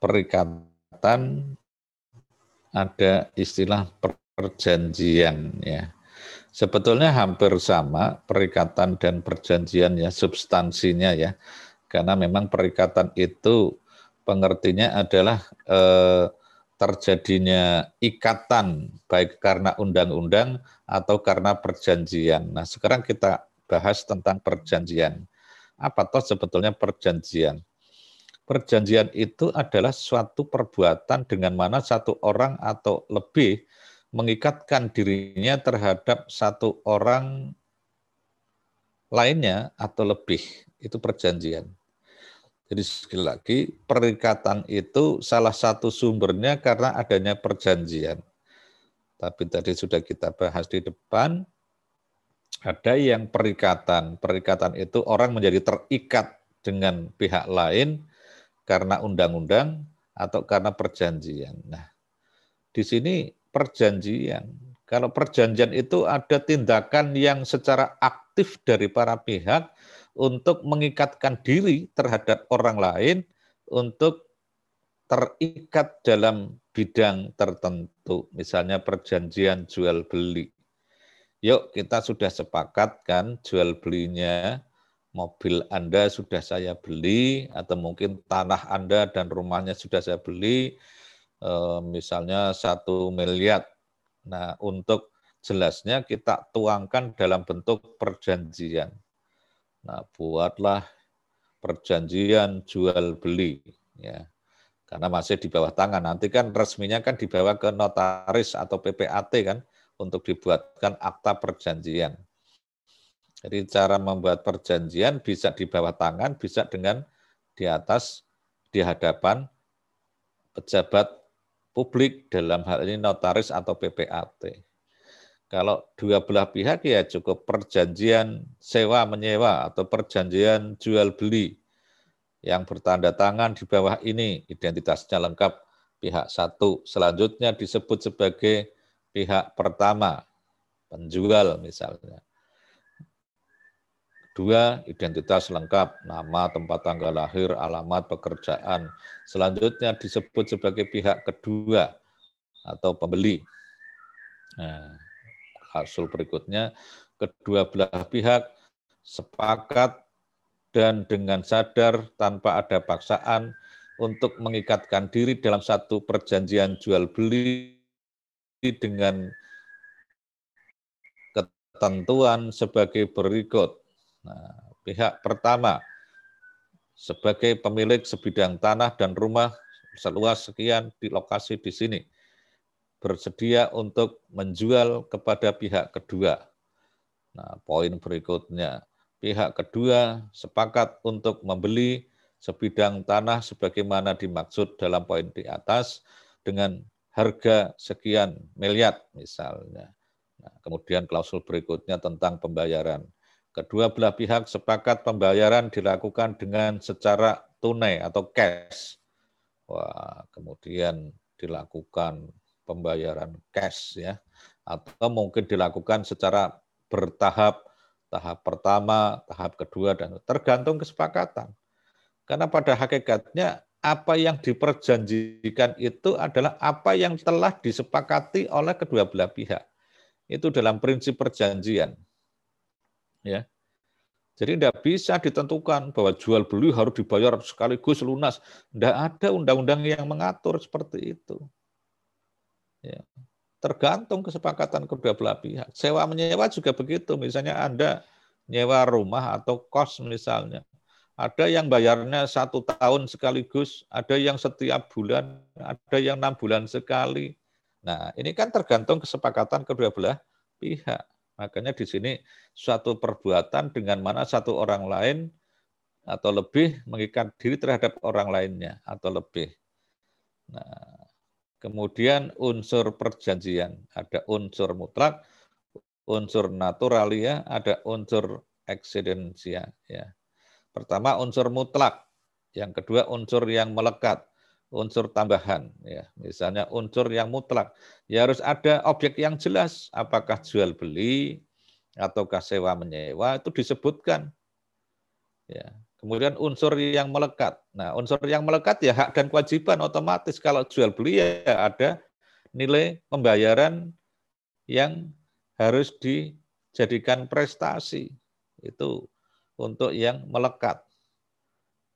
perikatan ada istilah perjanjian ya. Sebetulnya hampir sama perikatan dan perjanjian ya substansinya ya. Karena memang perikatan itu pengertinya adalah eh, terjadinya ikatan baik karena undang-undang atau karena perjanjian. Nah, sekarang kita bahas tentang perjanjian. Apa toh sebetulnya perjanjian? Perjanjian itu adalah suatu perbuatan dengan mana satu orang atau lebih mengikatkan dirinya terhadap satu orang lainnya atau lebih. Itu perjanjian. Jadi sekali lagi, perikatan itu salah satu sumbernya karena adanya perjanjian. Tapi tadi sudah kita bahas di depan, ada yang perikatan. Perikatan itu orang menjadi terikat dengan pihak lain karena undang-undang atau karena perjanjian. Nah, di sini perjanjian. Kalau perjanjian itu ada tindakan yang secara aktif dari para pihak untuk mengikatkan diri terhadap orang lain untuk terikat dalam bidang tertentu, misalnya perjanjian jual beli. Yuk kita sudah sepakat kan jual belinya mobil Anda sudah saya beli atau mungkin tanah Anda dan rumahnya sudah saya beli misalnya satu miliar. Nah, untuk jelasnya kita tuangkan dalam bentuk perjanjian. Nah, buatlah perjanjian jual beli ya. Karena masih di bawah tangan. Nanti kan resminya kan dibawa ke notaris atau PPAT kan untuk dibuatkan akta perjanjian. Jadi cara membuat perjanjian bisa di bawah tangan, bisa dengan di atas di hadapan pejabat publik dalam hal ini notaris atau PPAT. Kalau dua belah pihak ya cukup perjanjian sewa menyewa atau perjanjian jual beli yang bertanda tangan di bawah ini identitasnya lengkap pihak satu. Selanjutnya disebut sebagai pihak pertama, penjual misalnya. Dua, identitas lengkap, nama, tempat tanggal lahir, alamat, pekerjaan. Selanjutnya disebut sebagai pihak kedua atau pembeli. Nah, hasil berikutnya, kedua belah pihak sepakat dan dengan sadar tanpa ada paksaan untuk mengikatkan diri dalam satu perjanjian jual beli dengan ketentuan sebagai berikut. Nah, pihak pertama sebagai pemilik sebidang tanah dan rumah seluas sekian di lokasi di sini bersedia untuk menjual kepada pihak kedua. Nah, poin berikutnya, pihak kedua sepakat untuk membeli sebidang tanah sebagaimana dimaksud dalam poin di atas dengan harga sekian miliar misalnya. Nah, kemudian klausul berikutnya tentang pembayaran. Kedua belah pihak sepakat pembayaran dilakukan dengan secara tunai atau cash. Wah, kemudian dilakukan pembayaran cash ya atau mungkin dilakukan secara bertahap tahap pertama, tahap kedua dan tergantung kesepakatan. Karena pada hakikatnya apa yang diperjanjikan itu adalah apa yang telah disepakati oleh kedua belah pihak. Itu dalam prinsip perjanjian ya. Jadi tidak bisa ditentukan bahwa jual beli harus dibayar sekaligus lunas. Tidak ada undang-undang yang mengatur seperti itu. Ya. Tergantung kesepakatan kedua belah pihak. Sewa menyewa juga begitu. Misalnya Anda nyewa rumah atau kos misalnya. Ada yang bayarnya satu tahun sekaligus, ada yang setiap bulan, ada yang enam bulan sekali. Nah, ini kan tergantung kesepakatan kedua belah pihak. Makanya di sini suatu perbuatan dengan mana satu orang lain atau lebih mengikat diri terhadap orang lainnya atau lebih. Nah, kemudian unsur perjanjian, ada unsur mutlak, unsur naturalia, ada unsur eksidensia ya. Pertama unsur mutlak, yang kedua unsur yang melekat, unsur tambahan ya. Misalnya unsur yang mutlak, ya harus ada objek yang jelas, apakah jual beli ataukah sewa menyewa itu disebutkan. Ya. Kemudian unsur yang melekat. Nah, unsur yang melekat ya hak dan kewajiban otomatis kalau jual beli ya ada nilai pembayaran yang harus dijadikan prestasi. Itu untuk yang melekat.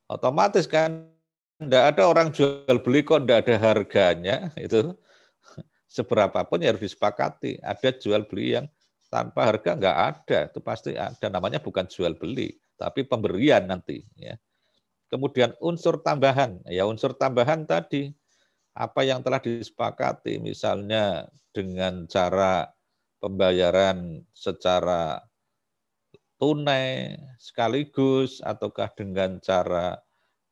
Otomatis kan tidak ada orang jual beli kok tidak ada harganya itu seberapa pun ya harus disepakati. Ada jual beli yang tanpa harga nggak ada, itu pasti ada namanya bukan jual beli, tapi pemberian nanti. Ya. Kemudian unsur tambahan, ya unsur tambahan tadi apa yang telah disepakati, misalnya dengan cara pembayaran secara tunai sekaligus ataukah dengan cara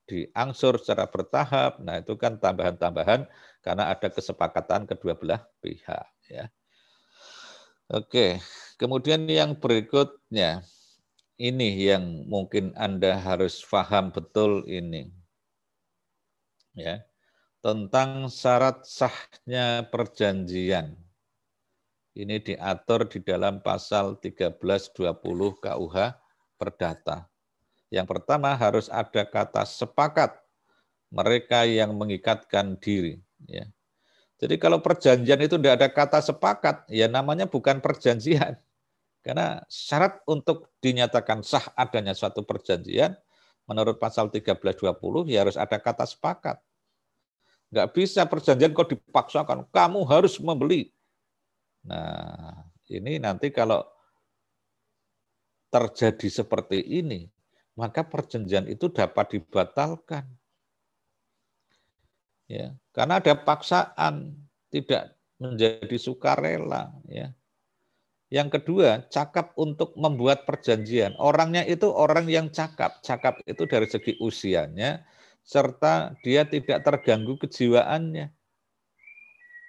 diangsur secara bertahap. Nah, itu kan tambahan-tambahan karena ada kesepakatan kedua belah pihak ya. Oke, kemudian yang berikutnya ini yang mungkin Anda harus paham betul ini. Ya. Tentang syarat sahnya perjanjian. Ini diatur di dalam pasal 1320 KUH Perdata. Yang pertama harus ada kata sepakat mereka yang mengikatkan diri. Ya. Jadi kalau perjanjian itu tidak ada kata sepakat, ya namanya bukan perjanjian. Karena syarat untuk dinyatakan sah adanya suatu perjanjian, menurut pasal 1320 ya harus ada kata sepakat. Nggak bisa perjanjian kok dipaksakan, kamu harus membeli. Nah, ini nanti kalau terjadi seperti ini, maka perjanjian itu dapat dibatalkan. Ya, karena ada paksaan, tidak menjadi sukarela, ya. Yang kedua, cakap untuk membuat perjanjian. Orangnya itu orang yang cakap. Cakap itu dari segi usianya, serta dia tidak terganggu kejiwaannya.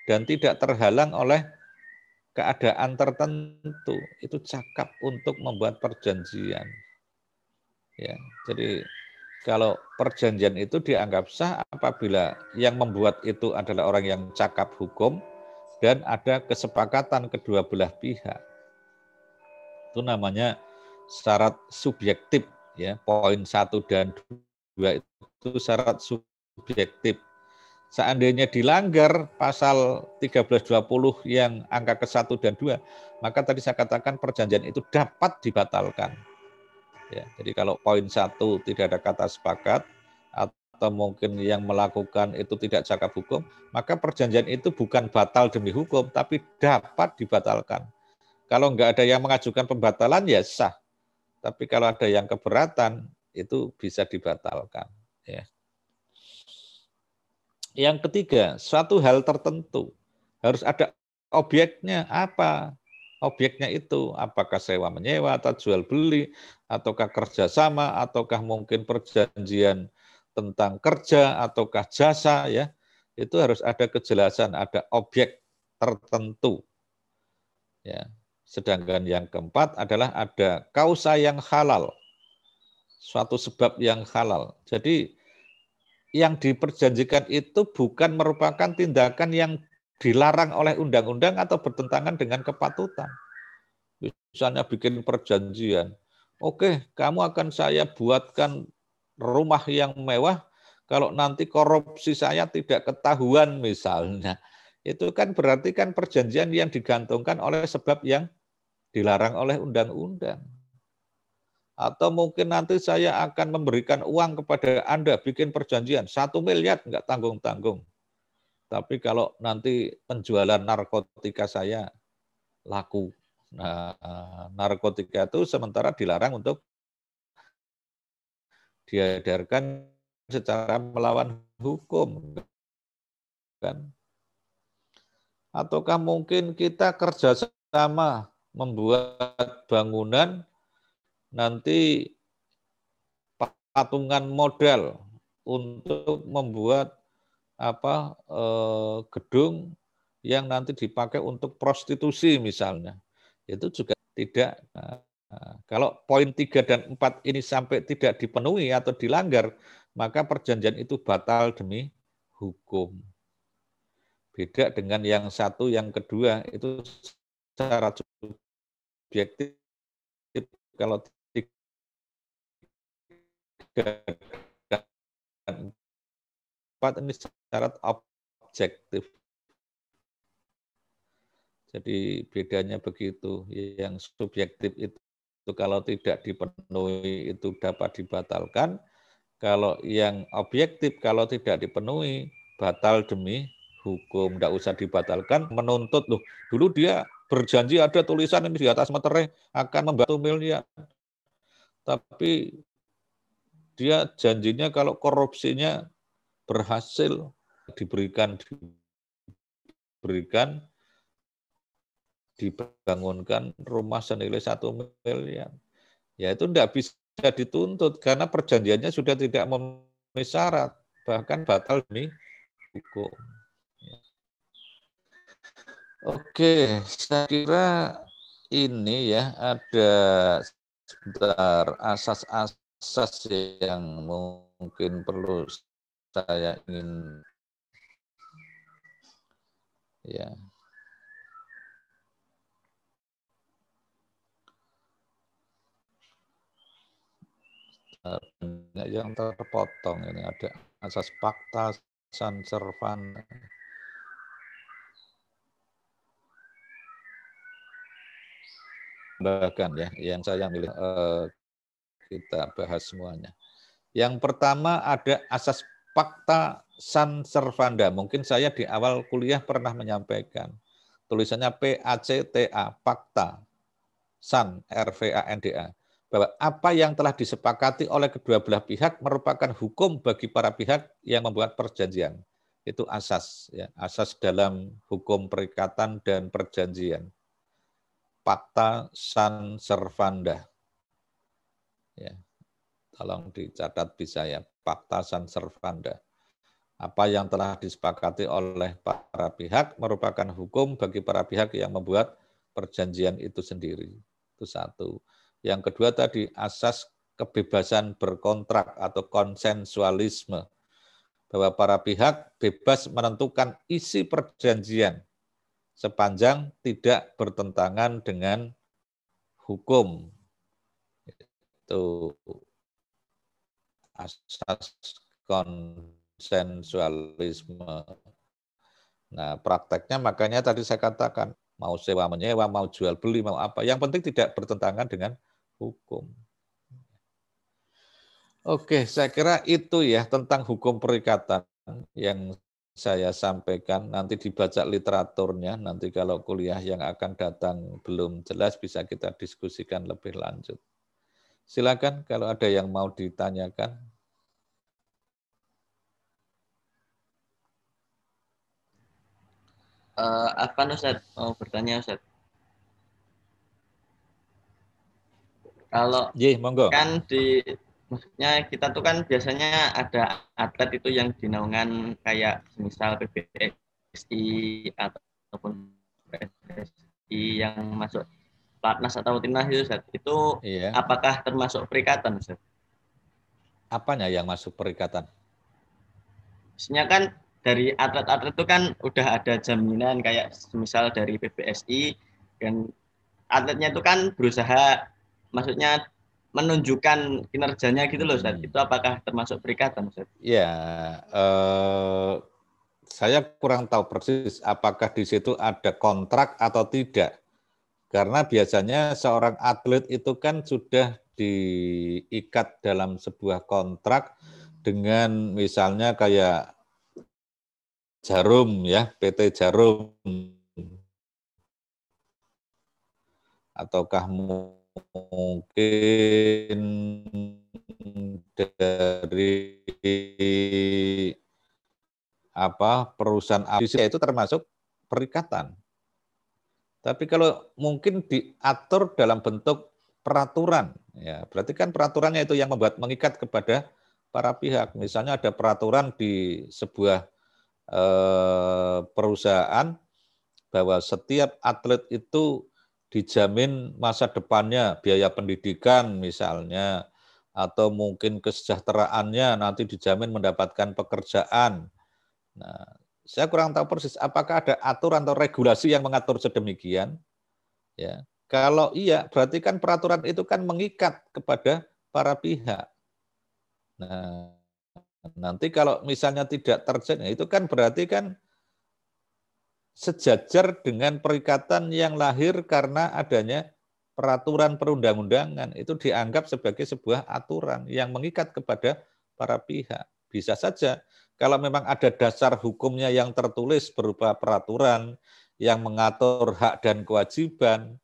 Dan tidak terhalang oleh keadaan tertentu itu cakap untuk membuat perjanjian. Ya, jadi kalau perjanjian itu dianggap sah apabila yang membuat itu adalah orang yang cakap hukum dan ada kesepakatan kedua belah pihak. Itu namanya syarat subjektif ya. Poin satu dan dua itu syarat subjektif seandainya dilanggar pasal 1320 yang angka ke-1 dan 2, maka tadi saya katakan perjanjian itu dapat dibatalkan. Ya, jadi kalau poin satu tidak ada kata sepakat atau mungkin yang melakukan itu tidak cakap hukum, maka perjanjian itu bukan batal demi hukum, tapi dapat dibatalkan. Kalau enggak ada yang mengajukan pembatalan ya sah. Tapi kalau ada yang keberatan itu bisa dibatalkan. Ya. Yang ketiga, suatu hal tertentu harus ada objeknya apa? Objeknya itu apakah sewa menyewa atau jual beli ataukah kerjasama ataukah mungkin perjanjian tentang kerja ataukah jasa ya. Itu harus ada kejelasan ada objek tertentu. Ya. Sedangkan yang keempat adalah ada kausa yang halal suatu sebab yang halal. Jadi yang diperjanjikan itu bukan merupakan tindakan yang dilarang oleh undang-undang atau bertentangan dengan kepatutan. Misalnya bikin perjanjian, oke kamu akan saya buatkan rumah yang mewah kalau nanti korupsi saya tidak ketahuan misalnya. Itu kan berarti kan perjanjian yang digantungkan oleh sebab yang dilarang oleh undang-undang. Atau mungkin nanti saya akan memberikan uang kepada Anda bikin perjanjian satu miliar nggak tanggung-tanggung. Tapi kalau nanti penjualan narkotika saya laku, nah narkotika itu sementara dilarang untuk diedarkan secara melawan hukum, kan? Ataukah mungkin kita kerjasama membuat bangunan nanti patungan modal untuk membuat apa eh, gedung yang nanti dipakai untuk prostitusi misalnya itu juga tidak Nah, kalau poin 3 dan 4 ini sampai tidak dipenuhi atau dilanggar, maka perjanjian itu batal demi hukum. Beda dengan yang satu, yang kedua, itu secara subjektif kalau tiga dan ini syarat objektif. Jadi bedanya begitu. Yang subjektif itu itu kalau tidak dipenuhi itu dapat dibatalkan. Kalau yang objektif kalau tidak dipenuhi batal demi hukum, tidak usah dibatalkan. Menuntut loh, dulu dia berjanji ada tulisan ini di atas meterai akan membantu miliar. Tapi dia janjinya kalau korupsinya berhasil diberikan diberikan dibangunkan rumah senilai satu miliar. Ya itu tidak bisa dituntut karena perjanjiannya sudah tidak memenuhi syarat, bahkan batal demi hukum. Oke, saya kira ini ya ada sebentar asas-asas yang mungkin perlu saya ingin ya banyak yang terpotong ini. Ada asas fakta servan. Bahkan ya yang saya milih eh, kita bahas semuanya. Yang pertama ada asas fakta san servanda. Mungkin saya di awal kuliah pernah menyampaikan tulisannya PACTA, fakta san RVANDA bahwa apa yang telah disepakati oleh kedua belah pihak merupakan hukum bagi para pihak yang membuat perjanjian. Itu asas, ya, asas dalam hukum perikatan dan perjanjian. Fakta san servanda. Ya, tolong dicatat bisa ya, fakta san servanda. Apa yang telah disepakati oleh para pihak merupakan hukum bagi para pihak yang membuat perjanjian itu sendiri. Itu satu. Yang kedua tadi asas kebebasan berkontrak atau konsensualisme. Bahwa para pihak bebas menentukan isi perjanjian sepanjang tidak bertentangan dengan hukum. Itu asas konsensualisme. Nah, prakteknya makanya tadi saya katakan, mau sewa menyewa, mau jual beli, mau apa. Yang penting tidak bertentangan dengan hukum. Oke, saya kira itu ya tentang hukum perikatan yang saya sampaikan. Nanti dibaca literaturnya, nanti kalau kuliah yang akan datang belum jelas bisa kita diskusikan lebih lanjut. Silakan kalau ada yang mau ditanyakan. Uh, apa Ustaz? Mau bertanya Ustaz? Kalau Ye, monggo. kan di maksudnya kita tuh kan biasanya ada atlet itu yang dinaungan kayak misal PBSI ataupun PSI yang masuk platnas atau timnas itu Ustaz. Itu iya. apakah termasuk perikatan Ustaz? Apanya yang masuk perikatan? Maksudnya kan dari atlet-atlet itu kan udah ada jaminan kayak misal dari PBSI dan atletnya itu kan berusaha maksudnya menunjukkan kinerjanya gitu loh Ustaz. Hmm. Itu apakah termasuk perikatan Ustaz? Ya, eh, saya kurang tahu persis apakah di situ ada kontrak atau tidak. Karena biasanya seorang atlet itu kan sudah diikat dalam sebuah kontrak dengan misalnya kayak Jarum ya, PT Jarum ataukah mungkin dari apa perusahaan itu termasuk perikatan. Tapi kalau mungkin diatur dalam bentuk peraturan, ya berarti kan peraturannya itu yang membuat mengikat kepada para pihak. Misalnya ada peraturan di sebuah eh, perusahaan bahwa setiap atlet itu dijamin masa depannya, biaya pendidikan misalnya, atau mungkin kesejahteraannya nanti dijamin mendapatkan pekerjaan. Nah, saya kurang tahu persis apakah ada aturan atau regulasi yang mengatur sedemikian. Ya, kalau iya, berarti kan peraturan itu kan mengikat kepada para pihak. Nah, nanti kalau misalnya tidak terjadi, itu kan berarti kan sejajar dengan perikatan yang lahir karena adanya peraturan perundang-undangan itu dianggap sebagai sebuah aturan yang mengikat kepada para pihak. Bisa saja kalau memang ada dasar hukumnya yang tertulis berupa peraturan yang mengatur hak dan kewajiban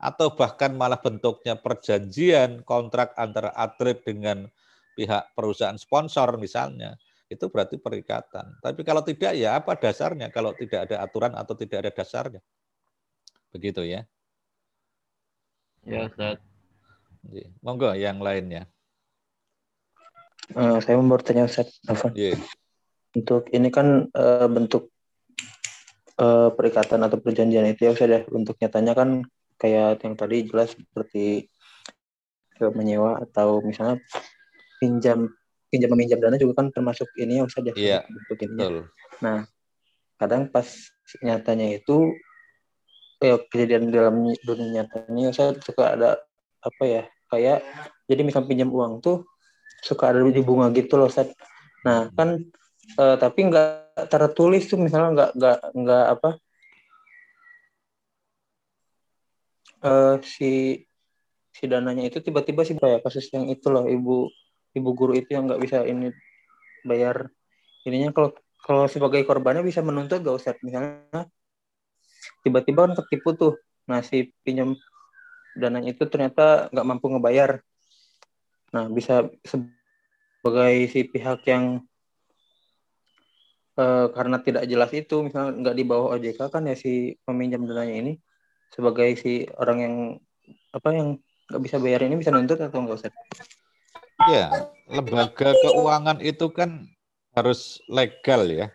atau bahkan malah bentuknya perjanjian kontrak antara atlet dengan pihak perusahaan sponsor misalnya itu berarti perikatan. Tapi kalau tidak ya apa dasarnya kalau tidak ada aturan atau tidak ada dasarnya. Begitu ya. Ya, Ustaz. Monggo yang lainnya. Uh, saya mau bertanya Ustaz. Yeah. Untuk ini kan uh, bentuk uh, perikatan atau perjanjian itu ya Ustaz ya. Bentuk nyatanya kan kayak yang tadi jelas seperti menyewa atau misalnya pinjam pinjam meminjam dana juga kan termasuk ini ya Ustaz ya yeah, bentuk ini. Betul. Nah, kadang pas nyatanya itu eh, kejadian dalam dunia nyatanya saya suka ada apa ya kayak jadi misal pinjam uang tuh suka ada di bunga gitu loh Ustaz. Nah, kan eh, tapi nggak tertulis tuh misalnya nggak nggak nggak apa eh, si si dananya itu tiba-tiba sih kayak kasus yang itu loh ibu ibu guru itu yang nggak bisa ini bayar. Ininya kalau kalau sebagai korbannya bisa menuntut gak usah misalnya tiba-tiba kan ketipu tuh. Si pinjam dananya itu ternyata nggak mampu ngebayar nah bisa sebagai si pihak yang eh, karena tidak jelas itu misalnya nggak di bawah OJK kan ya si peminjam dananya ini sebagai si orang yang apa yang nggak bisa bayar ini bisa nuntut atau nggak usah Ya, lembaga keuangan itu kan harus legal ya,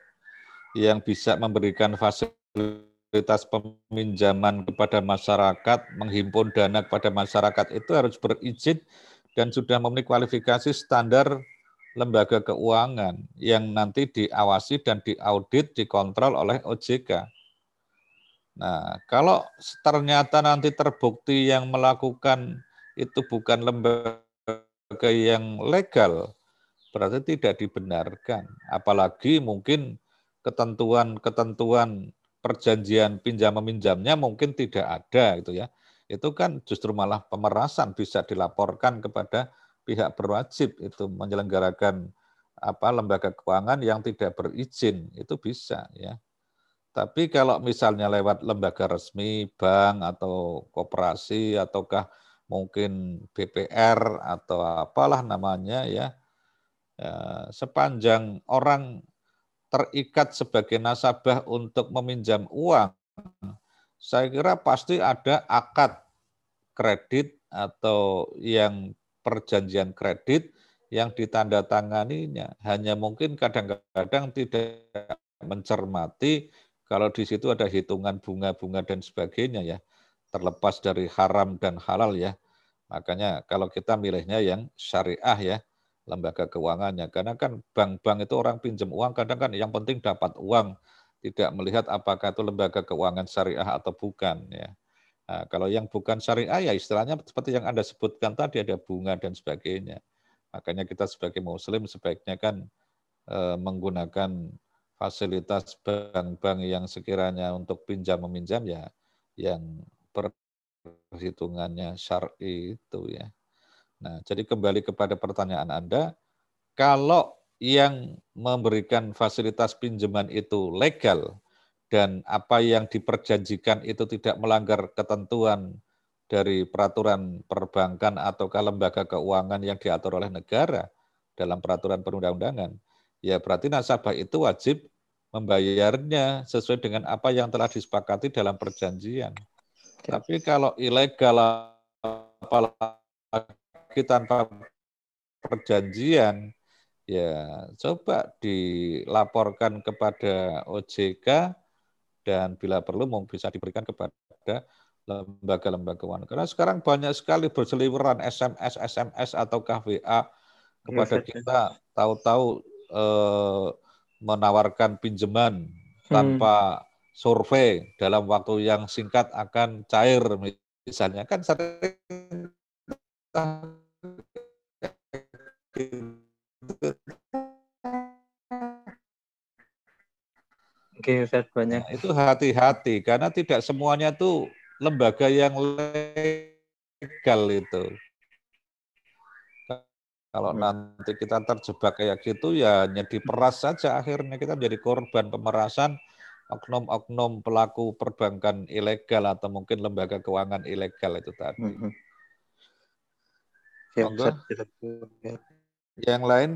yang bisa memberikan fasilitas peminjaman kepada masyarakat, menghimpun dana kepada masyarakat itu harus berizin dan sudah memenuhi kualifikasi standar lembaga keuangan yang nanti diawasi dan diaudit, dikontrol oleh OJK. Nah, kalau ternyata nanti terbukti yang melakukan itu bukan lembaga yang legal berarti tidak dibenarkan. Apalagi mungkin ketentuan-ketentuan perjanjian pinjam meminjamnya mungkin tidak ada gitu ya. Itu kan justru malah pemerasan bisa dilaporkan kepada pihak berwajib itu menyelenggarakan apa lembaga keuangan yang tidak berizin itu bisa ya. Tapi kalau misalnya lewat lembaga resmi, bank atau koperasi ataukah mungkin BPR atau apalah namanya ya, ya sepanjang orang terikat sebagai nasabah untuk meminjam uang, saya kira pasti ada akad kredit atau yang perjanjian kredit yang ditandatanganinya. Hanya mungkin kadang-kadang tidak mencermati kalau di situ ada hitungan bunga-bunga dan sebagainya ya terlepas dari haram dan halal ya. Makanya kalau kita milihnya yang syariah ya, lembaga keuangannya. Karena kan bank-bank itu orang pinjam uang, kadang kan yang penting dapat uang, tidak melihat apakah itu lembaga keuangan syariah atau bukan ya. Nah, kalau yang bukan syariah ya istilahnya seperti yang Anda sebutkan tadi ada bunga dan sebagainya. Makanya kita sebagai muslim sebaiknya kan e, menggunakan fasilitas bank-bank yang sekiranya untuk pinjam meminjam ya yang perhitungannya syar'i itu ya. Nah, jadi kembali kepada pertanyaan Anda, kalau yang memberikan fasilitas pinjaman itu legal dan apa yang diperjanjikan itu tidak melanggar ketentuan dari peraturan perbankan atau lembaga keuangan yang diatur oleh negara dalam peraturan perundang-undangan, ya berarti nasabah itu wajib membayarnya sesuai dengan apa yang telah disepakati dalam perjanjian. Tapi kalau ilegal apalagi tanpa perjanjian, ya coba dilaporkan kepada OJK dan bila perlu mau bisa diberikan kepada lembaga-lembaga keuangan. Karena sekarang banyak sekali berseliweran SMS, SMS atau KVA kepada Iya, kita tahu-tahu eh, menawarkan pinjaman Hmm. tanpa survei dalam waktu yang singkat akan cair misalnya kan sering Banyak. Nah, itu hati-hati karena tidak semuanya tuh lembaga yang legal itu. Kalau Hmm. nanti kita terjebak kayak gitu ya hanya diperas saja akhirnya kita menjadi korban pemerasan oknum-oknum pelaku perbankan ilegal atau mungkin lembaga keuangan ilegal itu tadi. Monggo. Ustaz. Siap. Yang lain?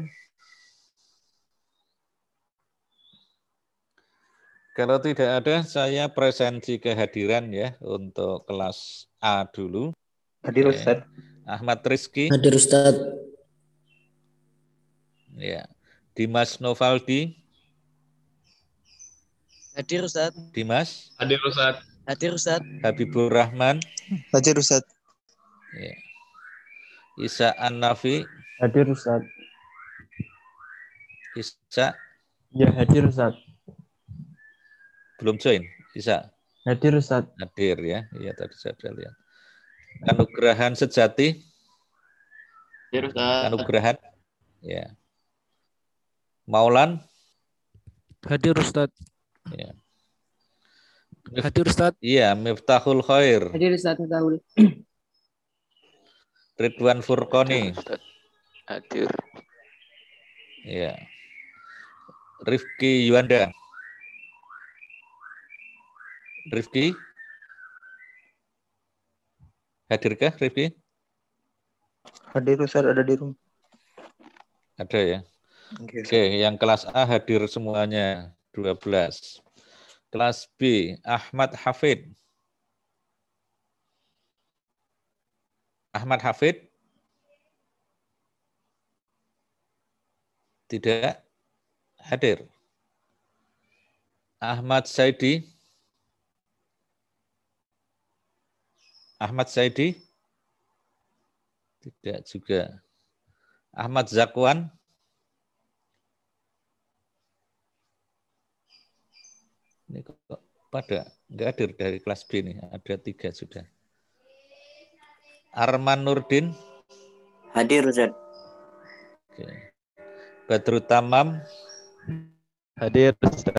Kalau tidak ada, saya presensi kehadiran ya untuk kelas A dulu. Hadir. Ustaz. Ahmad Rizky, Hadir Ustadz. ya. Dimas Novaldi, Hadir Ustaz. Dimas, Hadir Ustaz. Hadir Ustaz. Habibur Rahman, Hadir Ustaz. ya. Isa An-Nafi, Hadir Ustaz. Isa, Ya hadir Ustaz. Belum join, Isa, Hadir Ustaz. hadir ya, iya tadi saya sudah lihat. Anugrahan Sejati, Hadir Ustaz. Anugrahan, ya. Maulan, Hadir Ustaz. ya. Hadir Ustaz. Iya, Miftahul Khair, Hadir Ustadz Miftahul. <clears throat> Ridwan Furqoni, Hadir. ya. Rifki Yuanda, Rifki, hadirkah Rifki? Hadir Ustaz ada di rumah. Ada ya. Oke, Oke, yang kelas A hadir semuanya 12. Kelas B Ahmad Hafid. Ahmad Hafid? Tidak hadir. Ahmad Saidi? Ahmad Saidi? Tidak juga. Ahmad Zakwan? Ini kok pada nggak hadir dari kelas B nih, ada tiga sudah. Arman Nurdin, Hadir Ustadz. oke. Badru Tamam, Hadir Ustaz.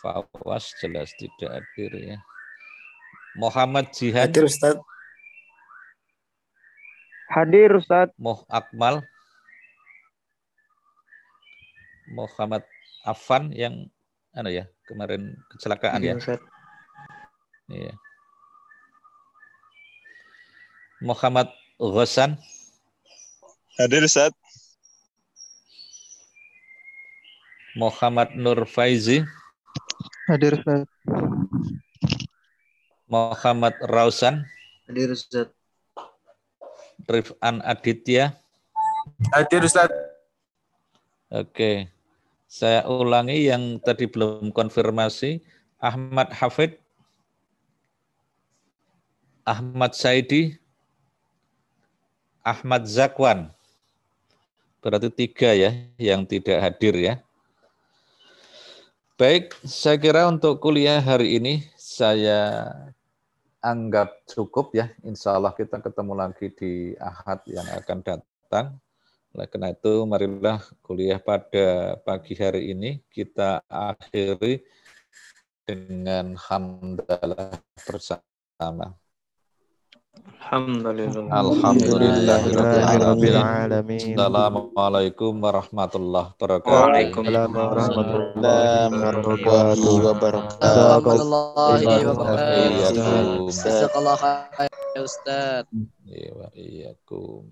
Fawas jelas tidak hadir ya. Muhammad Jihan, Hadir Ustadz. Hadir Ustaz. Moh Akmal, Muhammad Afan yang anu ya kemarin kecelakaan ya. Oke, Ustaz. Iya. Muhammad Ghassan, Hadir Ustaz. Muhammad Nur Faizi, Hadir Ustaz. Muhammad Rausan, Hadir Ustadz. Rifan Aditya. Hadir Ustaz. Oke. Saya ulangi yang tadi belum konfirmasi. Ahmad Hafid, Ahmad Saidi, Ahmad Zakwan. Berarti tiga ya yang tidak hadir ya. Baik, saya kira untuk kuliah hari ini saya anggap cukup ya. Insya Allah kita ketemu lagi di Ahad yang akan datang. Oleh karena itu, marilah kuliah pada pagi hari ini kita akhiri dengan hamdalah bersama. Alhamdulillah. Alhamdulillahirrahmanirrahim. Assalamualaikum warahmatullahi wabarakatuh. Waalaikumsalam warahmatullahi wabarakatuh. Warahmatullahi Iya, wabarakatuh. Iyakum. Jazakallah khair ya Ustaz. Iya, wa iyyakum.